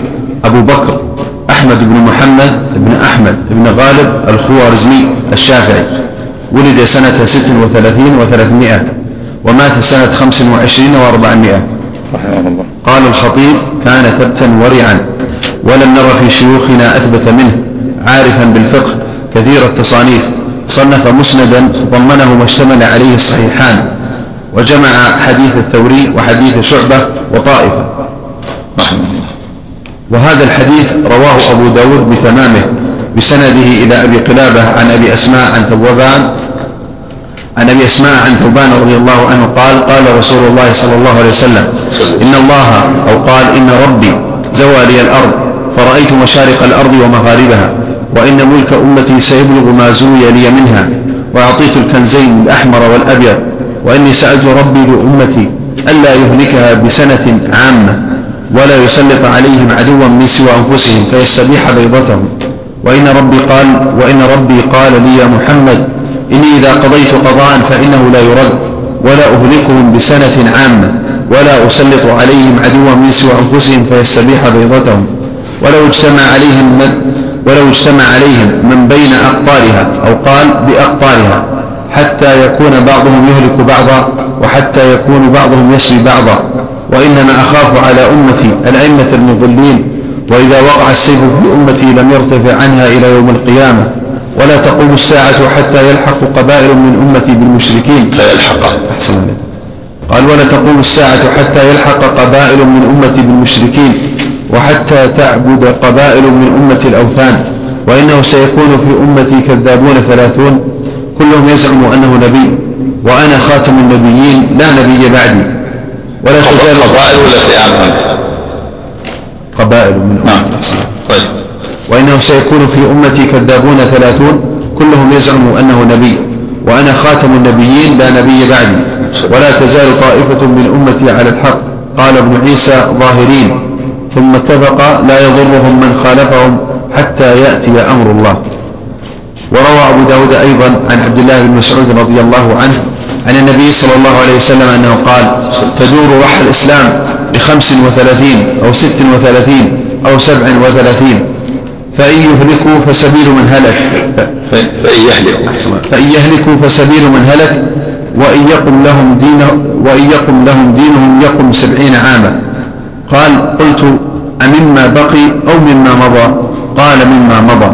أبو بكر أحمد بن محمد بن أحمد بن غالب الخوارزمي الشافعي. ولد سنة ست وثلاثين وثلاثمائة ومات سنة خمس وعشرين وأربعمائة. رحمه الله. قال الخطيب كان ثبتا ورعا ولم نر في شيوخنا أثبت منه عارفا بالفقه كثير التصانيف. صنف مسندا ضمنه ما اشتمل عليه الصحيحان وجمع حديث الثوري وحديث شعبة وطائفة. رحمه الله وهذا الحديث رواه أبو داود بتمامه بسنده إلى أبي قلابة عن أبي أسماء عن ثوبان عن أبي أسماء عن ثوبان رضي الله عنه قال قال رسول الله صلى الله عليه وسلم إن الله أو قال إن ربي زوى لي الأرض فرأيت مشارق الأرض ومغاربها. وإن ملك أمتي سيبلغ ما زوي لي منها وأعطيت الكنزين الأحمر والأبيض وإني سألت ربي لأمتي ألا يهلكها بسنة عامة ولا يسلط عليهم عدوا من سوى أنفسهم فيستبيح بيضتهم. وإن ربي قال وإن ربي قال لي يا محمد إني إذا قضيت قضاء فإنه لا يرد ولا أهلكهم بسنة عامة ولا أسلط عليهم عدوا من سوى أنفسهم فيستبيح بيضتهم. ولو اجتمع عليهم ولو اجتمع عليهم من بين أقطارها أو قال بأقطارها حتى يكون بعضهم يهلك بعضا وحتى يكون بعضهم يسري بعضا. وإنما أخاف على أمتي الأئمة المضلين وإذا وقع السيف في أمتي لم يرتفع عنها إلى يوم القيامة. ولا تقوم الساعة حتى يلحق قبائل من أمتي بالمشركين. لا يلحق. أحسن قال ولا تقوم الساعة حتى يلحق قبائل من أمتي بالمشركين. وحتى تعبد قبائل من أمة الأوثان وإنه سيكون في أمتي كذابون ثلاثون. كلهم يزعم أنه نبي وأنا خاتم النبيين لا نبي بعدي. ولا تزال قبائل ولا فئام قبائل من أمة نعم. طيب. وإنه سيكون في أمتي كذابون ثلاثون. كلهم يزعم أنه نبي وأنا خاتم النبيين لا نبي بعدي. ولا تزال طائفة من أمتي على الحق قال ابن عيسى ظاهرين. ثم اتفق لا يضرهم من خالفهم حتى يأتي أمر الله. وروى أبو داود أيضا عن عبد الله بن مسعود رضي الله عنه عن النبي صلى الله عليه وسلم أنه قال تدور رح الإسلام بخمس وثلاثين أو ست وثلاثين أو سبع وثلاثين. فإن يهلكوا فسبيل من هلك. فإن يهلكوا. فإن يهلكوا فسبيل من هلك وإن يقم لهم دينه وإن يقم لهم دينهم يقم سبعين عاما. قال قلت أمما بقي أو مما مضى؟ قال مما مضى.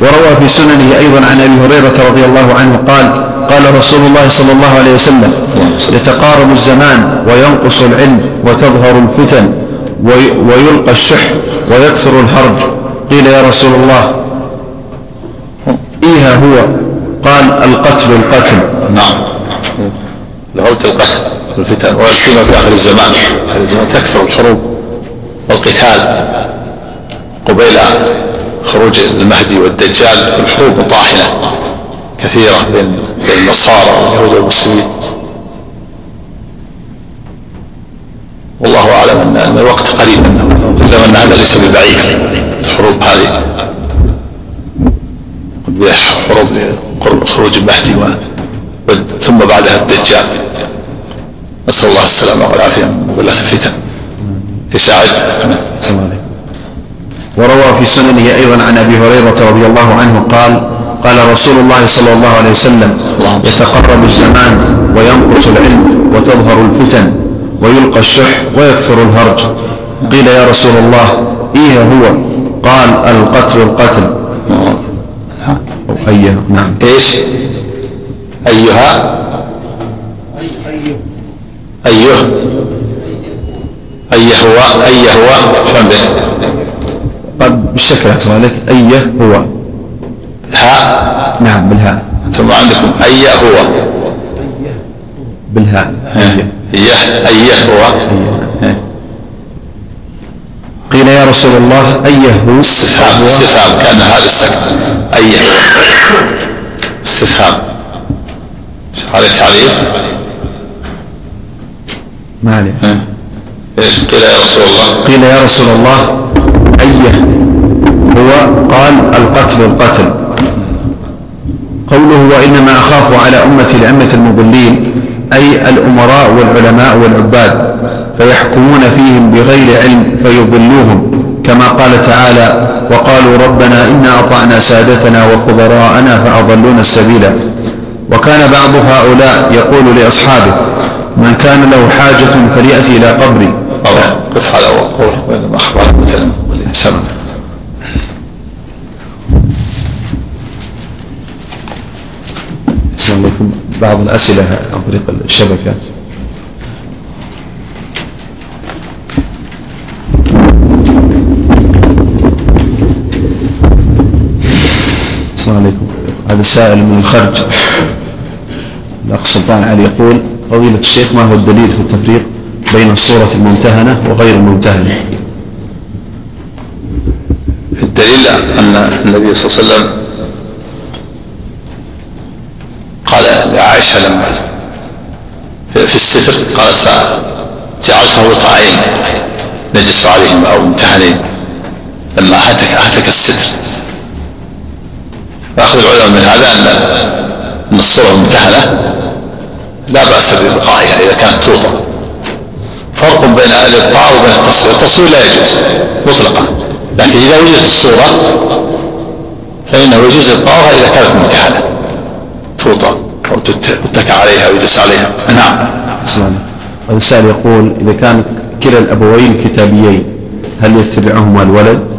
وروى في سننه أيضا عن أبي هريرة رضي الله عنه قال قال رسول الله صلى الله عليه وسلم يتقارب الزمان وينقص العلم وتظهر الفتن ويلقى الشح ويكثر الهرج قيل يا رسول الله إيها هو؟ قال القتل القتل. نعم. الهرج القتل. والفتن ويسيما في آخر الزمان. آخر الزمان تكثر الحروب والقتال. قبيل خروج المهدي والدجال الحروب طاحنة كثيرة بين النصارى واليهود والمسلمين. والله أعلم أن الوقت قريب أنه زمن هذا ليس ببعيد الحروب هذه. حروب خروج المهدي ثم بعدها الدجال. نسأل الله السلامة والعافية. من مضلات الفتن يساعد وروى في سننه أيضا عن أبي هريرة رضي الله عنه قال قال رسول الله صلى الله عليه وسلم يتقرب الزمان وينقص العلم وتظهر الفتن ويلقى الشح ويكثر الهرج. قيل يا رسول الله إيه هو؟ قال القتل القتل. أو أيه نعم. إيش؟ أيها أيه أيه هو أيه هو شلون قال بالشكل أحسن لك أيه هو الهاء؟ نعم بالهاء. ثم عندكم. أيه هو بالهاء أيه أيه هو قيل يا رسول الله أيه هو استفهام استفهام. كان هذا السكت. أيه استفهام. عليه تعليق؟ ما عليه إيش؟ قيل يا رسول الله. قيل يا رسول الله أيه؟ هو قال القتل القتل. قوله وإنما أخاف على أمة الأمة المضلين أي الأمراء والعلماء والعباد فيحكمون فيهم بغير علم فيضلوهم كما قال تعالى وقالوا ربنا إنا أطعنا سادتنا وكبراءنا فأضلونا السبيل وكان بعض هؤلاء يقول لأصحابه من كان له حاجة فليأتي إلى قبري. قف على قوله وإنما أخبر مثلا. عليكم. بعض الأسئلة عن طريق الشبكة. السلام عليكم. هذا السائل من الخرج الأخ سلطان علي يقول فضيلة الشيخ ما هو الدليل في التفريق بين الصورة الممتهنة وغير الممتهنة؟ الدليل أن النبي صلى الله عليه وسلم قال لعائشة لما في الستر قالت فجعلته وطاعين نجس عليهما أو ممتهنين لما هتك هتك الستر. فأخذ العلماء من هذا أن أن الصورة الممتهنة لا بأس ببقائها إذا كانت توضع فرق بين الإبقاء وبين التصوير التصوير لا يجوز مطلقا لكن إذا وجدت الصورة فإنه يجوز إبقاؤها إذا كانت ممتهنة توضع أو تتكى عليها ويجلس عليها. نعم. السائل يقول إذا كان كلا الأبوين كتابيين هل يتبعهما الولد؟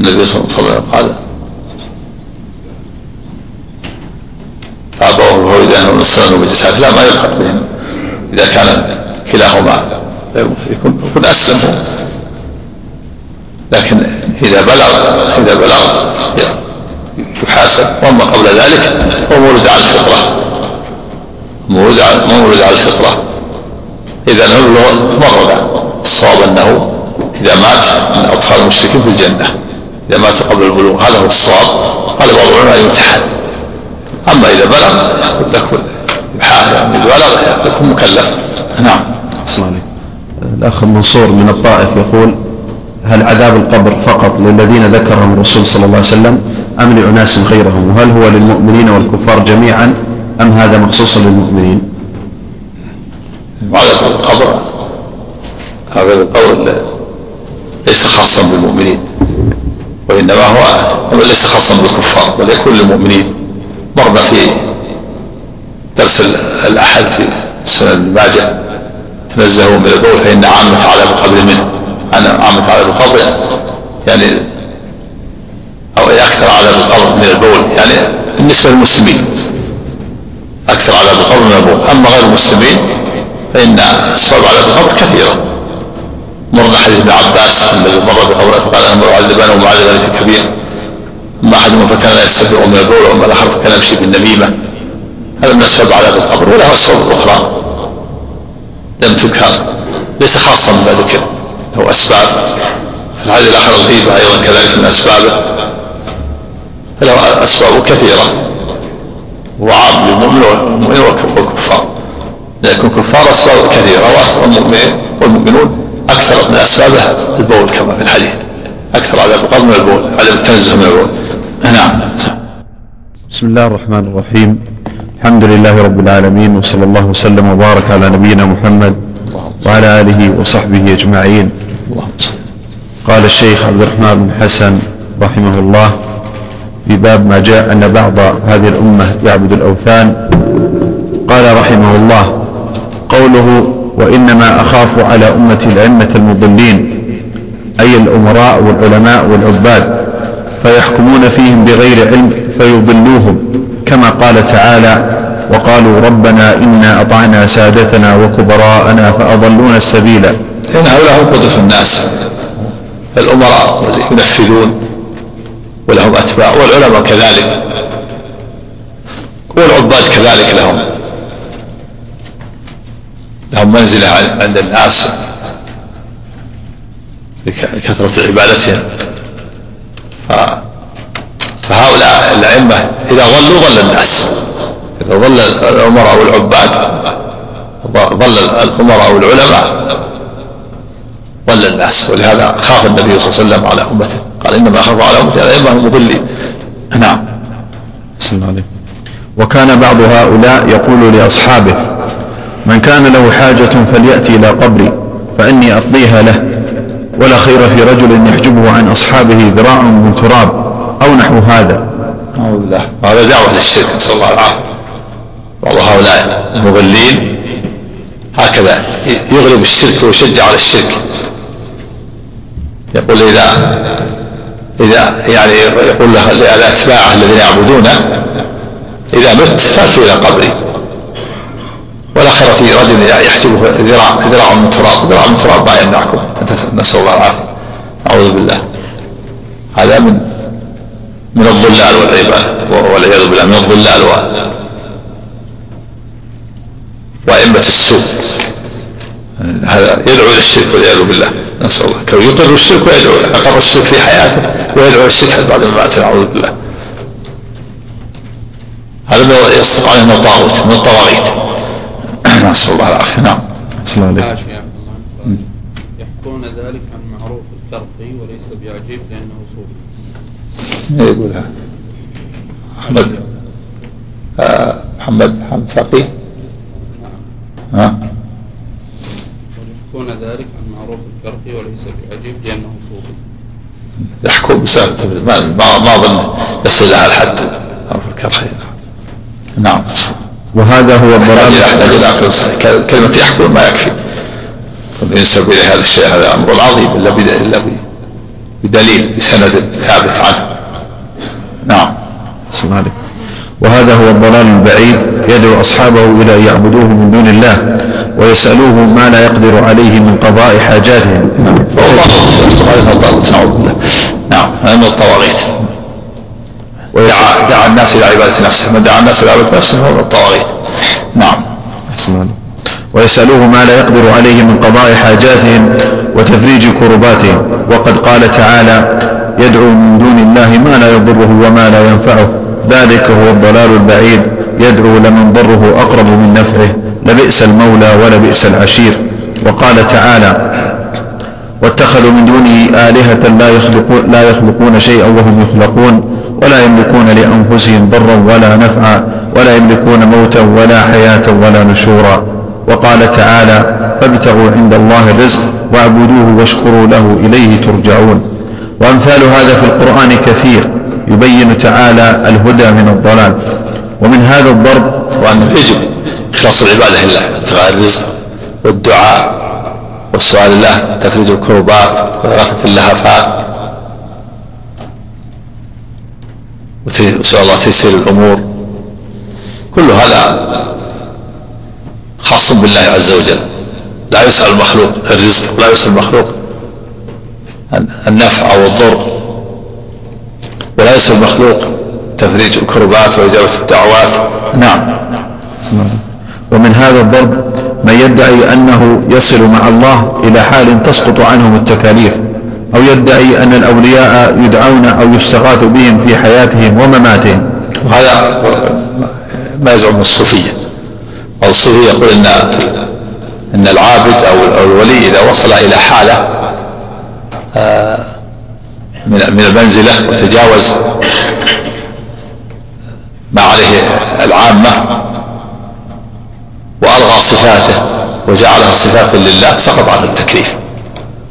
النبي صلى الله عليه وسلم قال فأبوه الهويدان والنصران وبجسات لا ما يلحق بهم إذا كان كلاهما يكون يكون أسلم. لكن إذا بلغ إذا بلغ يحاسب. وأما قبل ذلك هو مولود على الفطرة. مولود على مولود على الفطرة؟ إذا نبلغ مرة الصواب أنه إذا مات من أطفال المشركين في الجنة. إذا مات قبل البلوغ. هذا هو الصواب. قال بعض العلماء يمتحن أما إذا بلغ يقول لك يعني. بلغ يكون مكلف. نعم. الأخ منصور من الطائف يقول هل عذاب القبر فقط للذين ذكرهم الرسول صلى الله عليه وسلم أم لأناس غيرهم؟ وهل هو للمؤمنين والكفار جميعا أم هذا مخصوص للمؤمنين؟ عذاب القبر. عذاب القبر ليس خاصا بالمؤمنين. وإنما هو ليس خاصا بالكفار بل يكون للمؤمنين. مرنا في درس الأحد في سنة الماجة. تنزهوا من البول فإن عامة عذاب القبر منه. أنا عامة عذاب القبر يعني أو أكثر عذاب القبر من البول يعني بالنسبة للمسلمين. أكثر عذاب القبر من البول. أما غير المسلمين فإن أسباب عذاب القبر كثيرة مرنا حديث ابن عباس الذي مر بقبره فقال أنا معذبان ومعذبان في كبير اما احدهما فكان لا يستبرئ من البول وأما الآخر فكان يمشي بالنميمة. هذا من اسباب عذاب القبر؟ وله اسباب أخرى. لم تذكر ليس خاصا بما ذكر له أسباب. في الحديث الآخر الغيبه أيضا كذلك من أسبابه. فله أسباب كثيرة. وعام للمؤمن والكفار. لكن الكفار أسباب كثيرة. والمؤمنين والمؤمنون. أكثر من أسبابه البول كما في الحديث. أكثر عذاب القبر من البول عدم التنزه من البول. نعم. بسم الله الرحمن الرحيم. الحمد لله رب العالمين وصلى الله وسلم وبارك على نبينا محمد وعلى آله وصحبه أجمعين. قال الشيخ عبد الرحمن بن حسن رحمه الله في باب ما جاء أن بعض هذه الأمة يعبد الأوثان. قال رحمه الله قوله وإنما أخاف على أمة الأئمة المضلين أي الأمراء والعلماء والعباد فيحكمون فيهم بغير علم فيضلوهم كما قال تعالى وقالوا ربنا إنا أطعنا سادتنا وكبراءنا فأضلونا السبيل. لأن هؤلاء هم قدوة الناس الأمراء ينفذون ولهم أتباع والعلماء كذلك والعباد كذلك لهم. لهم منزلة عند الناس بكثرة عبادتهم. فهؤلاء الأئمة إذا ضلوا ضل الناس. إذا ظل الأمراء والعباد ظل الأمراء والعلماء ضل الناس. ولهذا خاف النبي صلى الله عليه وسلم على أمته. قال إنما أخاف على أمتي الأئمة المضلين. نعم. وكان بعض هؤلاء يقول لأصحابه من كان له حاجة فليأتي إلى قبري فإني أقضيها له. ولا خير في رجل يحجبه عن أصحابه ذراع من تراب أو نحو هذا. هذا دعوة للشرك نسأل الله العافية. بعض هؤلاء المضلين هكذا يغلب الشرك ويشجع على الشرك. يقول إذا إذا يعني يقول لأتباعه الذين يعبدونه إذا مت فأتوا إلى قبري. خير في رجل يحجبه ذراع ذراع من تراب. ذراع من تراب ما يمنعكم. نسأل الله العافية. أعوذ بالله. هذا من من الضلال والعياذ بالله. من الضلال وأئمة السوء. هذا يدعو إلى الشرك والعياذ بالله. نسأل الله. كون يقر الشرك ويدعو له أقر الشرك في حياته ويدعو الشرك بعد ما مات نعوذ بالله. هذا يصدق عليه انه طاغوت من الطواغيت. نسال الله العافيه نعم. السلام عليكم. يحكون ذلك عن معروف الكرقي وليس بعجيب لأنه صوفي. يقولها محمد آه محمد محمد فقيه. نعم. ها؟ يكون ذلك عن معروف الكرخي وليس بعجيب لأنه صوفي. يحكم بسبب ما ما اظن يصل إلى الحد. معروف الكرخي. نعم. وهذا هو الضلال. يحتاج إلى عقل كلمة يحكم ما يكفي. ينسب إلى هذا الشيء هذا أمر عظيم إلا إلا بدليل بسند ثابت عنه. نعم. سبحانه وهذا هو الضلال البعيد يدعو أصحابه إلى أن يعبدوه من دون الله ويسألوه ما لا يقدر عليه من قضاء حاجاتهم. نعم هذا من الطواغيت. دعا, دعا الناس إلى عبادة نفسه. من دعا الناس إلى عبادة نفسه هو الطواغيت نعم. ويسألوه ما لا يقدر عليه من قضاء حاجاتهم وتفريج كرباتهم. وقد قال تعالى يدعو من دون الله ما لا يضره وما لا ينفعه. ذلك هو الضلال البعيد. يدعو لمن ضره أقرب من نفعه. لبئس المولى ولبئس العشير. وقال تعالى واتخذوا من دونه آلهة لا يخلقون, لا يخلقون شيئا وهم يخلقون. ولا يملكون لأنفسهم ضرا ولا نفعا ولا يملكون موتا ولا حياة ولا نشورا. وقال تعالى فابتغوا عند الله الرزق واعبدوه واشكروا له إليه ترجعون. وأمثال هذا في القرآن كثير يبين تعالى الهدى من الضلال. ومن هذا الضرب وأنه يجب إخلاص العبادة لله ابتغاء الرزق والدعاء والسؤال الله تفريج الكربات وإغاثة اللهفات وسؤال الله تيسير الأمور. كل هذا خاص بالله عز وجل. لا يسأل المخلوق الرزق ولا يسأل المخلوق النفع أو الضر ولا يسأل المخلوق تفريج الكربات وإجابة الدعوات. نعم. ومن هذا الضرب من يدعي أنه يصل مع الله إلى حال تسقط عنهم التكاليف. أو يدعي أن الأولياء يدعون أو يستغاث بهم في حياتهم ومماتهم. وهذا ما يزعم الصوفية. والصوفية يقول إن إن العابد أو الولي إذا وصل إلى حالة آه، من المنزلة وتجاوز ما عليه العامة وألغى صفاته وجعلها صفات لله سقط عنه التكليف.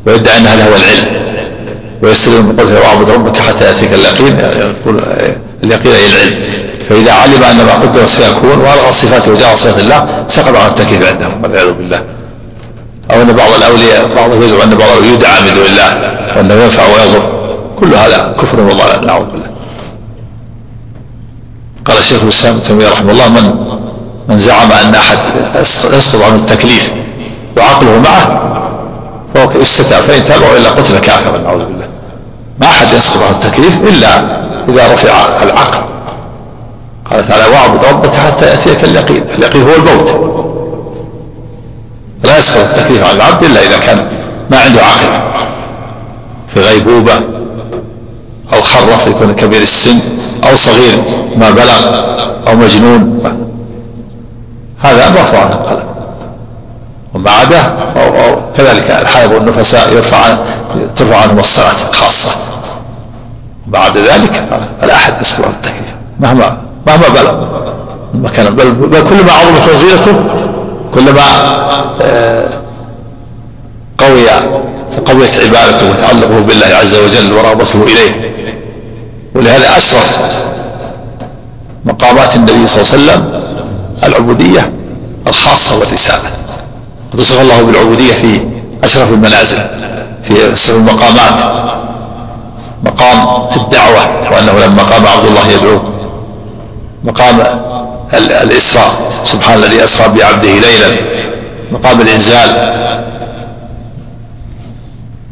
ويدعي أنها له العلم. ويستلم بقوله واعبد ربك حتى يأتيك اليقين يقول اليقين أي العلم. فإذا علم أن ما قدر سيكون وألغى صفاته وجعل صفات الله سقط عنه التكليف عندهم والعياذ بالله. أو أن بعض الأولياء بعضهم يزعم أن بعض يدعى من دون الله وأنه ينفع ويضر. كل هذا كفر وضلال نعوذ بالله. قال الشيخ الإسلام ابن تيمية رحمه الله من من زعم أن أحد يسقط عنه التكليف وعقله معه فهو يستتاب فان تاب والا قتل كافرا نعوذ بالله. ما أحد يسقط عنه التكليف إلا إذا رفع العقل. قال تعالى واعبد ربك حتى يأتيك اليقين. اليقين هو الموت. لا يسقط التكليف عن العبد إلا إذا كان ما عنده عقل. في غيبوبة أو خرف يكون كبير السن أو صغير ما بلغ أو مجنون. هذا مرفوع عن القلم أو كذلك الحائض والنفساء يرفع ترفع عنهم الصلاة خاصة بعد ذلك فلا أحد عن التكليف. مهما مهما بلغ. المكان بل, بل كلما عظمت وزيرته كلما آه، قوي قويت عبادته وتعلقه بالله عز وجل ورغبته إليه. ولهذا أشرف مقامات النبي صلى الله عليه وسلم العبودية الخاصة والرسالة. وتصف الله بالعبودية في أشرف المنازل في أشرف المقامات. مقام الدعوة وأنه لما قام عبد الله يدعو. مقام الإسراء سبحان الذي أسرى بعبده ليلا. مقام الإنزال.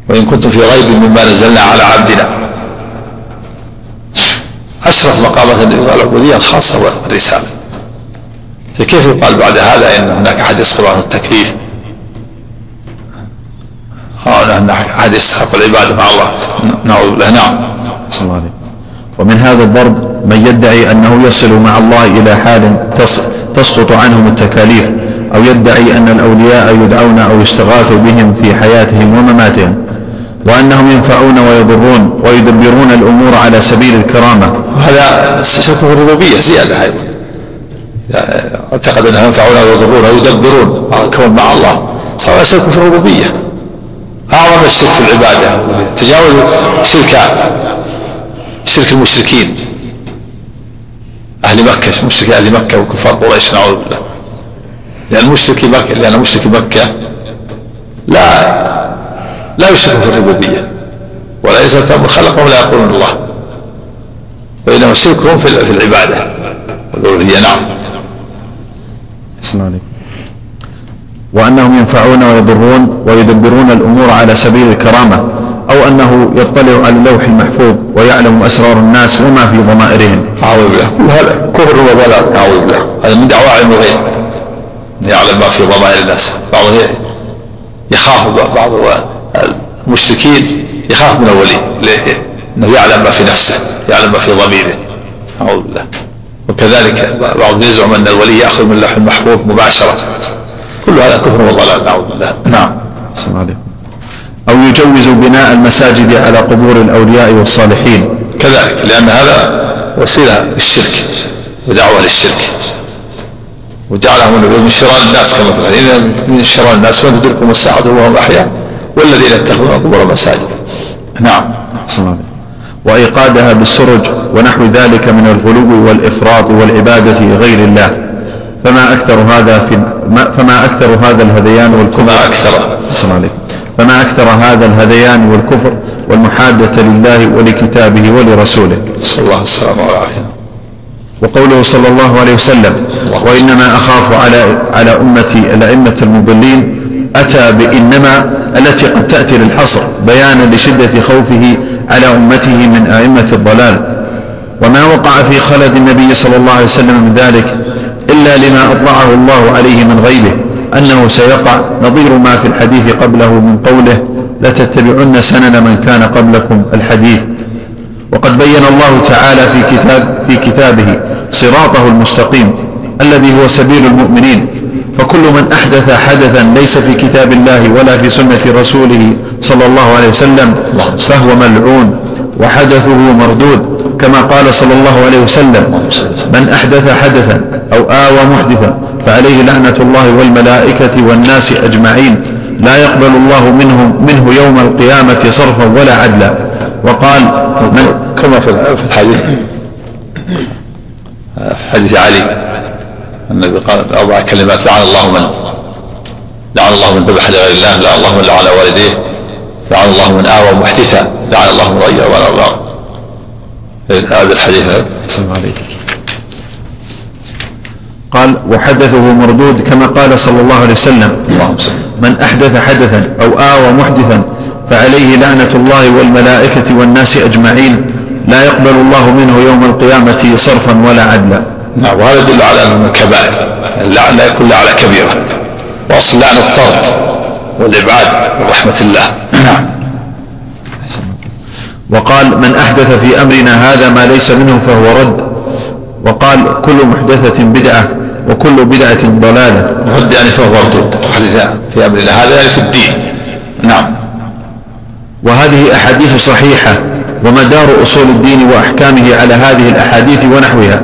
وإن كنتم في ريب مما نزلنا على عبدنا. أشرف مقامات العبودية الخاصة والرسالة. فكيف يقال بعد هذا إن هناك أحد يسقط عنه التكليف أو أن أحد يستحق العبادة مع الله. نعوذ بالله. نعم. صلى الله عليه ومن هذا الضرب من يدعي أنه يصل مع الله إلى حال تسقط عنهم التكاليف أو يدعي أن الأولياء يدعون أو يستغاث بهم في حياتهم ومماتهم وأنهم ينفعون ويضرون ويدبرون الأمور على سبيل الكرامة. هذا شرك في الربوبية زيادة أيضا. اعتقد أنهم ينفعون ويضرون ويدبرون كون مع الله. صار شرك في الربوبية. أعظم الشرك في العبادة. تجاوز شركان شرك المشركين. أهل مكة مشرك أهل مكة وكفار قريش نعوذ بالله. لأن مشرك مكة لأن مشرك مكة لا لا يشرك في الربوبية ولا يسأل أمر خلقهم لا يقولون الله. فإنما شركهم في العبادة. والألوهية نعم. عليكم. وأنهم ينفعون ويضرون ويدبرون الأمور على سبيل الكرامة أو أنه يطلع على اللوح المحفوظ ويعلم أسرار الناس وما في ضمائرهم. أعوذ بالله. كل هذا كفر وضلال أعوذ بالله. هذا من دعوى علم الغيب. يعلم ما في ضمائر الناس. بعضهم يخاف بعض المشركين. يخاف من الولي إنه يعلم ما في نفسه. يعلم ما في ضميره. أعوذ بالله. وكذلك بعضهم يزعم أن الولي يأخذ من اللوح المحفوظ مباشرة. كل هذا كفر وضلال نعوذ بالله. نعم. السلام عليكم. أو يجوز بناء المساجد على قبور الأولياء والصالحين. كذلك لأن هذا وسيلة للشرك ودعوة للشرك. وجعلهم من شرار الناس كما الحديث من شرار الناس من تدركهم الساعة وهم أحياء والذين اتخذوا قبور مساجد نعم. وإيقادها بالسرج ونحو ذلك من الغلو والإفراط والعبادة لغير الله. فما أكثر هذا في فما أكثر هذا الهذيان والكفر ما أكثر. عليكم فما أكثر هذا الهذيان والكفر والمحادة لله ولكتابه ولرسوله. صلى الله السلامة والعافية وقوله صلى الله عليه وسلم وإنما أخاف على على أمتي الأئمة المضلين أتى بإنما التي قد تأتي للحصر بيانا لشدة خوفه على أمته من أئمة الضلال. وما وقع في خلد النبي صلى الله عليه وسلم من ذلك إلا لما أطلعه الله عليه من غيبه أنه سيقع. نظير ما في الحديث قبله من قوله لتتبعن سنن من كان قبلكم الحديث وقد بين الله تعالى في كتاب في كتابه صراطه المستقيم الذي هو سبيل المؤمنين. فكل من أحدث حدثا ليس في كتاب الله ولا في سنة رسوله صلى الله عليه وسلم فهو ملعون. وحدثه مردود كما قال صلى الله عليه وسلم من أحدث حدثا أو آوى محدثا فعليه لعنة الله والملائكة والناس أجمعين لا يقبل الله منهم منه يوم القيامة صرفا ولا عدلا. وقال من كما في الحديث في حديث علي النبي قال أربع كلمات لعن الله من لعن الله من ذبح لغير الله لعن الله من لعن والديه لعن الله من آوى محدثا. لعن الله من غير ولا الله. هذا الحديث. السلام عليكم. قال وحدثه مردود كما قال صلى الله عليه وسلم. من أحدث حدثا أو آوى محدثا فعليه لعنة الله والملائكة والناس أجمعين لا يقبل الله منه يوم القيامة صرفا ولا عدلا. نعم وهذا يدل على أنه من الكبائر. اللعن لا يكون على كبيرة. وأصل لعن الطرد والإبعاد من رحمة الله. نعم. وقال من أحدث في أمرنا هذا ما ليس منه فهو رد. وقال كل محدثة بدعة وكل بدعة ضلالة. رد يعني فهو مردود حديث في أمرنا هذا يعني في الدين. نعم. وهذه أحاديث صحيحة ومدار أصول الدين وأحكامه على هذه الأحاديث ونحوها.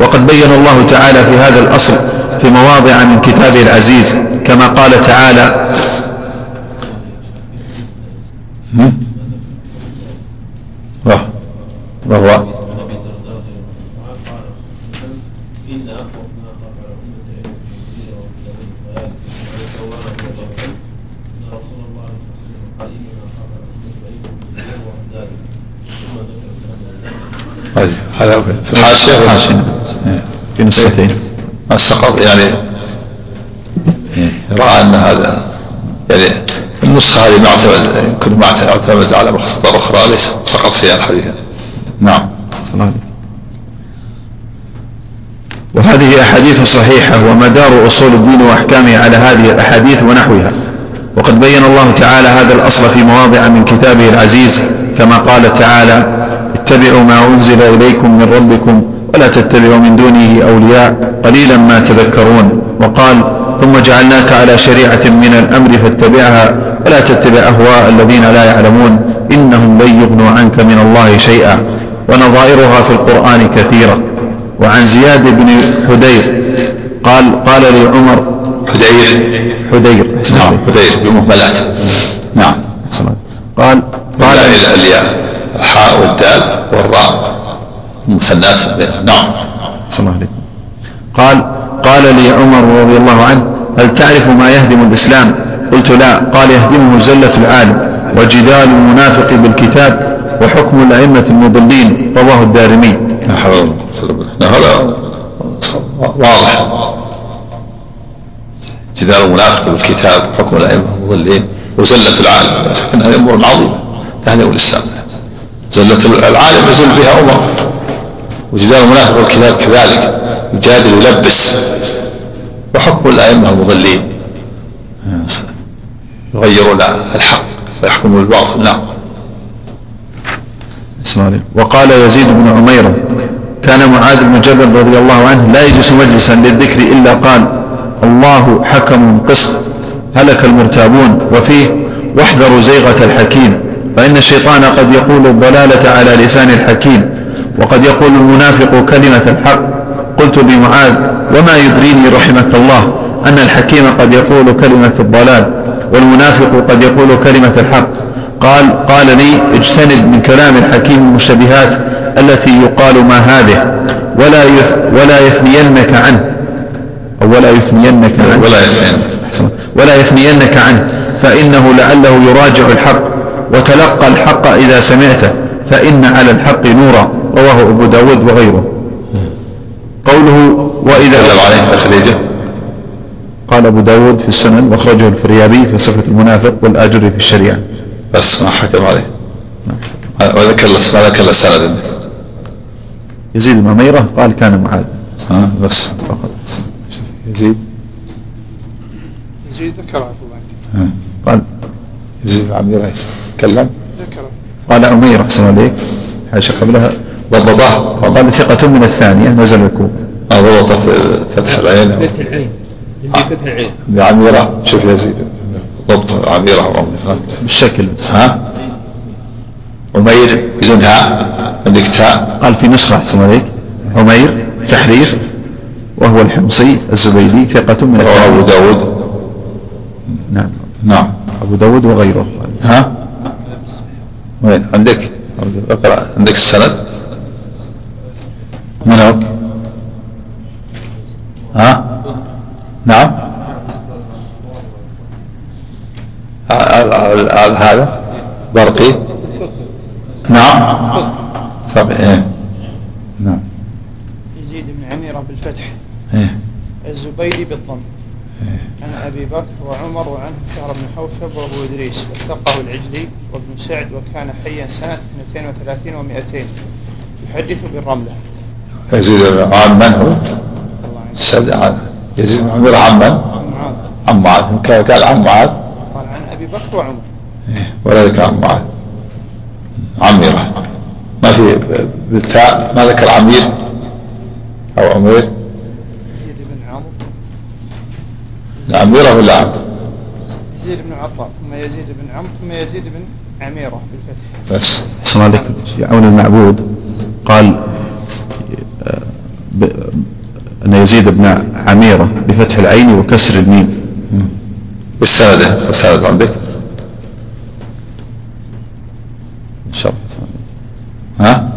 وقد بين الله تعالى في هذا الأصل في مواضع من كتابه العزيز كما قال تعالى وهو هذا في الحاشية الحاشية في نسختين. السقط يعني رأى أن هذا يعني النسخة هذه معتمد يمكن معتمد على مخطوطات أخرى ليس سقط فيها الحديث. نعم. وهذه أحاديث صحيحة ومدار أصول الدين وأحكامه على هذه الأحاديث ونحوها. وقد بين الله تعالى هذا الأصل في مواضع من كتابه العزيز كما قال تعالى اتبعوا ما أنزل إليكم من ربكم ولا تتبعوا من دونه أولياء قليلا ما تذكرون. وقال ثم جعلناك على شريعة من الأمر فاتبعها ولا تتبع أهواء الذين لا يعلمون. إنهم لن يغنوا عنك من الله شيئا. ونظائرها في القرآن كثيرة. وعن زياد بن حدير قال قال لي عمر حدير. حدير. نعم حدير بمهملات نعم. قال قال الياء الحاء والدال والراء. مثنات نعم. صلى الله عليه قال قال لي عمر رضي الله عنه هل تعرف ما يهدم الإسلام؟ قلت لا. قال يهدمه زلة العالم وجدال المنافق بالكتاب وحكم الأئمة المضلين. رواه الدارمي. هذا واضح. جدال المنافق بالكتاب وحكم الأئمة المضلين وزلة العالم. هذه أمور عظيمة. تهدم الإسلام. زلة العالم يزل بها أمر وجدال المنافق والكتاب كذلك. يجادل يلبس. وحكم الأئمة المضلين. يغيرون الحق ويحكمون بالباطل نعم. وقال يزيد بن عميرة كان معاذ بن جبل رضي الله عنه لا يجلس مجلسا للذكر إلا قال الله حكم قسط هلك المرتابون وفيه واحذروا زيغة الحكيم فإن الشيطان قد يقول الضلالة على لسان الحكيم. وقد يقول المنافق كلمة الحق. قلت لمعاذ وما يدريني رحمك الله؟ أن الحكيم قد يقول كلمة الضلال والمنافق قد يقول كلمة الحق. قال قال لي اجتنب من كلام الحكيم المشتبهات التي يقال ما هذه ولا ولا يثنينك عنه. أو ولا يثنينك عنه. ولا يثنينك. ولا يثنينك عنه. فإنه لعله يراجع الحق وتلقى الحق إذا سمعته فإن على الحق نورا. رواه أبو داود وغيره. قوله وإذا تكلم عليه تخريجه قال أبو داود في السنن واخرجه الفريابي في صفة المنافق والآجري في الشريعة. بس ما حكم عليه. وذكر ما ذكر السند. يزيد بن عميرة قال كان معاذ. ها بس. فقط. يزيد. يزيد ذكر عفوا قال. يزيد بن عميرة تكلم ذكر. قال عمير أحسن عليك. حاشا قبلها. ضبطه قال ثقة من الثانية نزل الكوب ضبطه في فتح العين. فتح العين. عندي فتح العين. بعميرة شوف يزيد ضبط عميرة بالشكل. ها؟ عمير بدون هاء عندك تاء قال في نسخة أحسن عليك. عمير تحريف وهو الحمصي الزبيدي ثقة من أبو داود. نعم. نعم. أبو داود وغيره. ها؟ وين؟ عندك؟ اقرأ. عندك السند؟ من هو ها؟ نعم. هذا؟ برقي. نعم. طب إيه. نعم. يزيد بن عميرة بالفتح إيه. الزبيدي بالضم. عن أبي بكر وعمر وعنه شهر بن حوشب وأبو إدريس. وثقه العجلي وابن سعد وكان حيا سنة 32 و200 يحدث بالرملة. يزيد عن من هو؟ الله يزيد بن عمير عن من؟ عن معاذ عن معاذ قال عن معاذ قال عن أبي بكر وعمر. إيه، ولا ذكر عن معاذ عميرة. ما في بالتاء ما ذكر عمير أو عمير؟ يزيد بن عم عميرة ولا عمرو يزيد بن عطاء ثم يزيد بن عمرو ثم يزيد بن عميرة بالفتح. بس. أحسن عليك في عون المعبود. قال أن يزيد بن عميرة بفتح العين وكسر الميم. بالسند السند عندك إن شاء الله. ها؟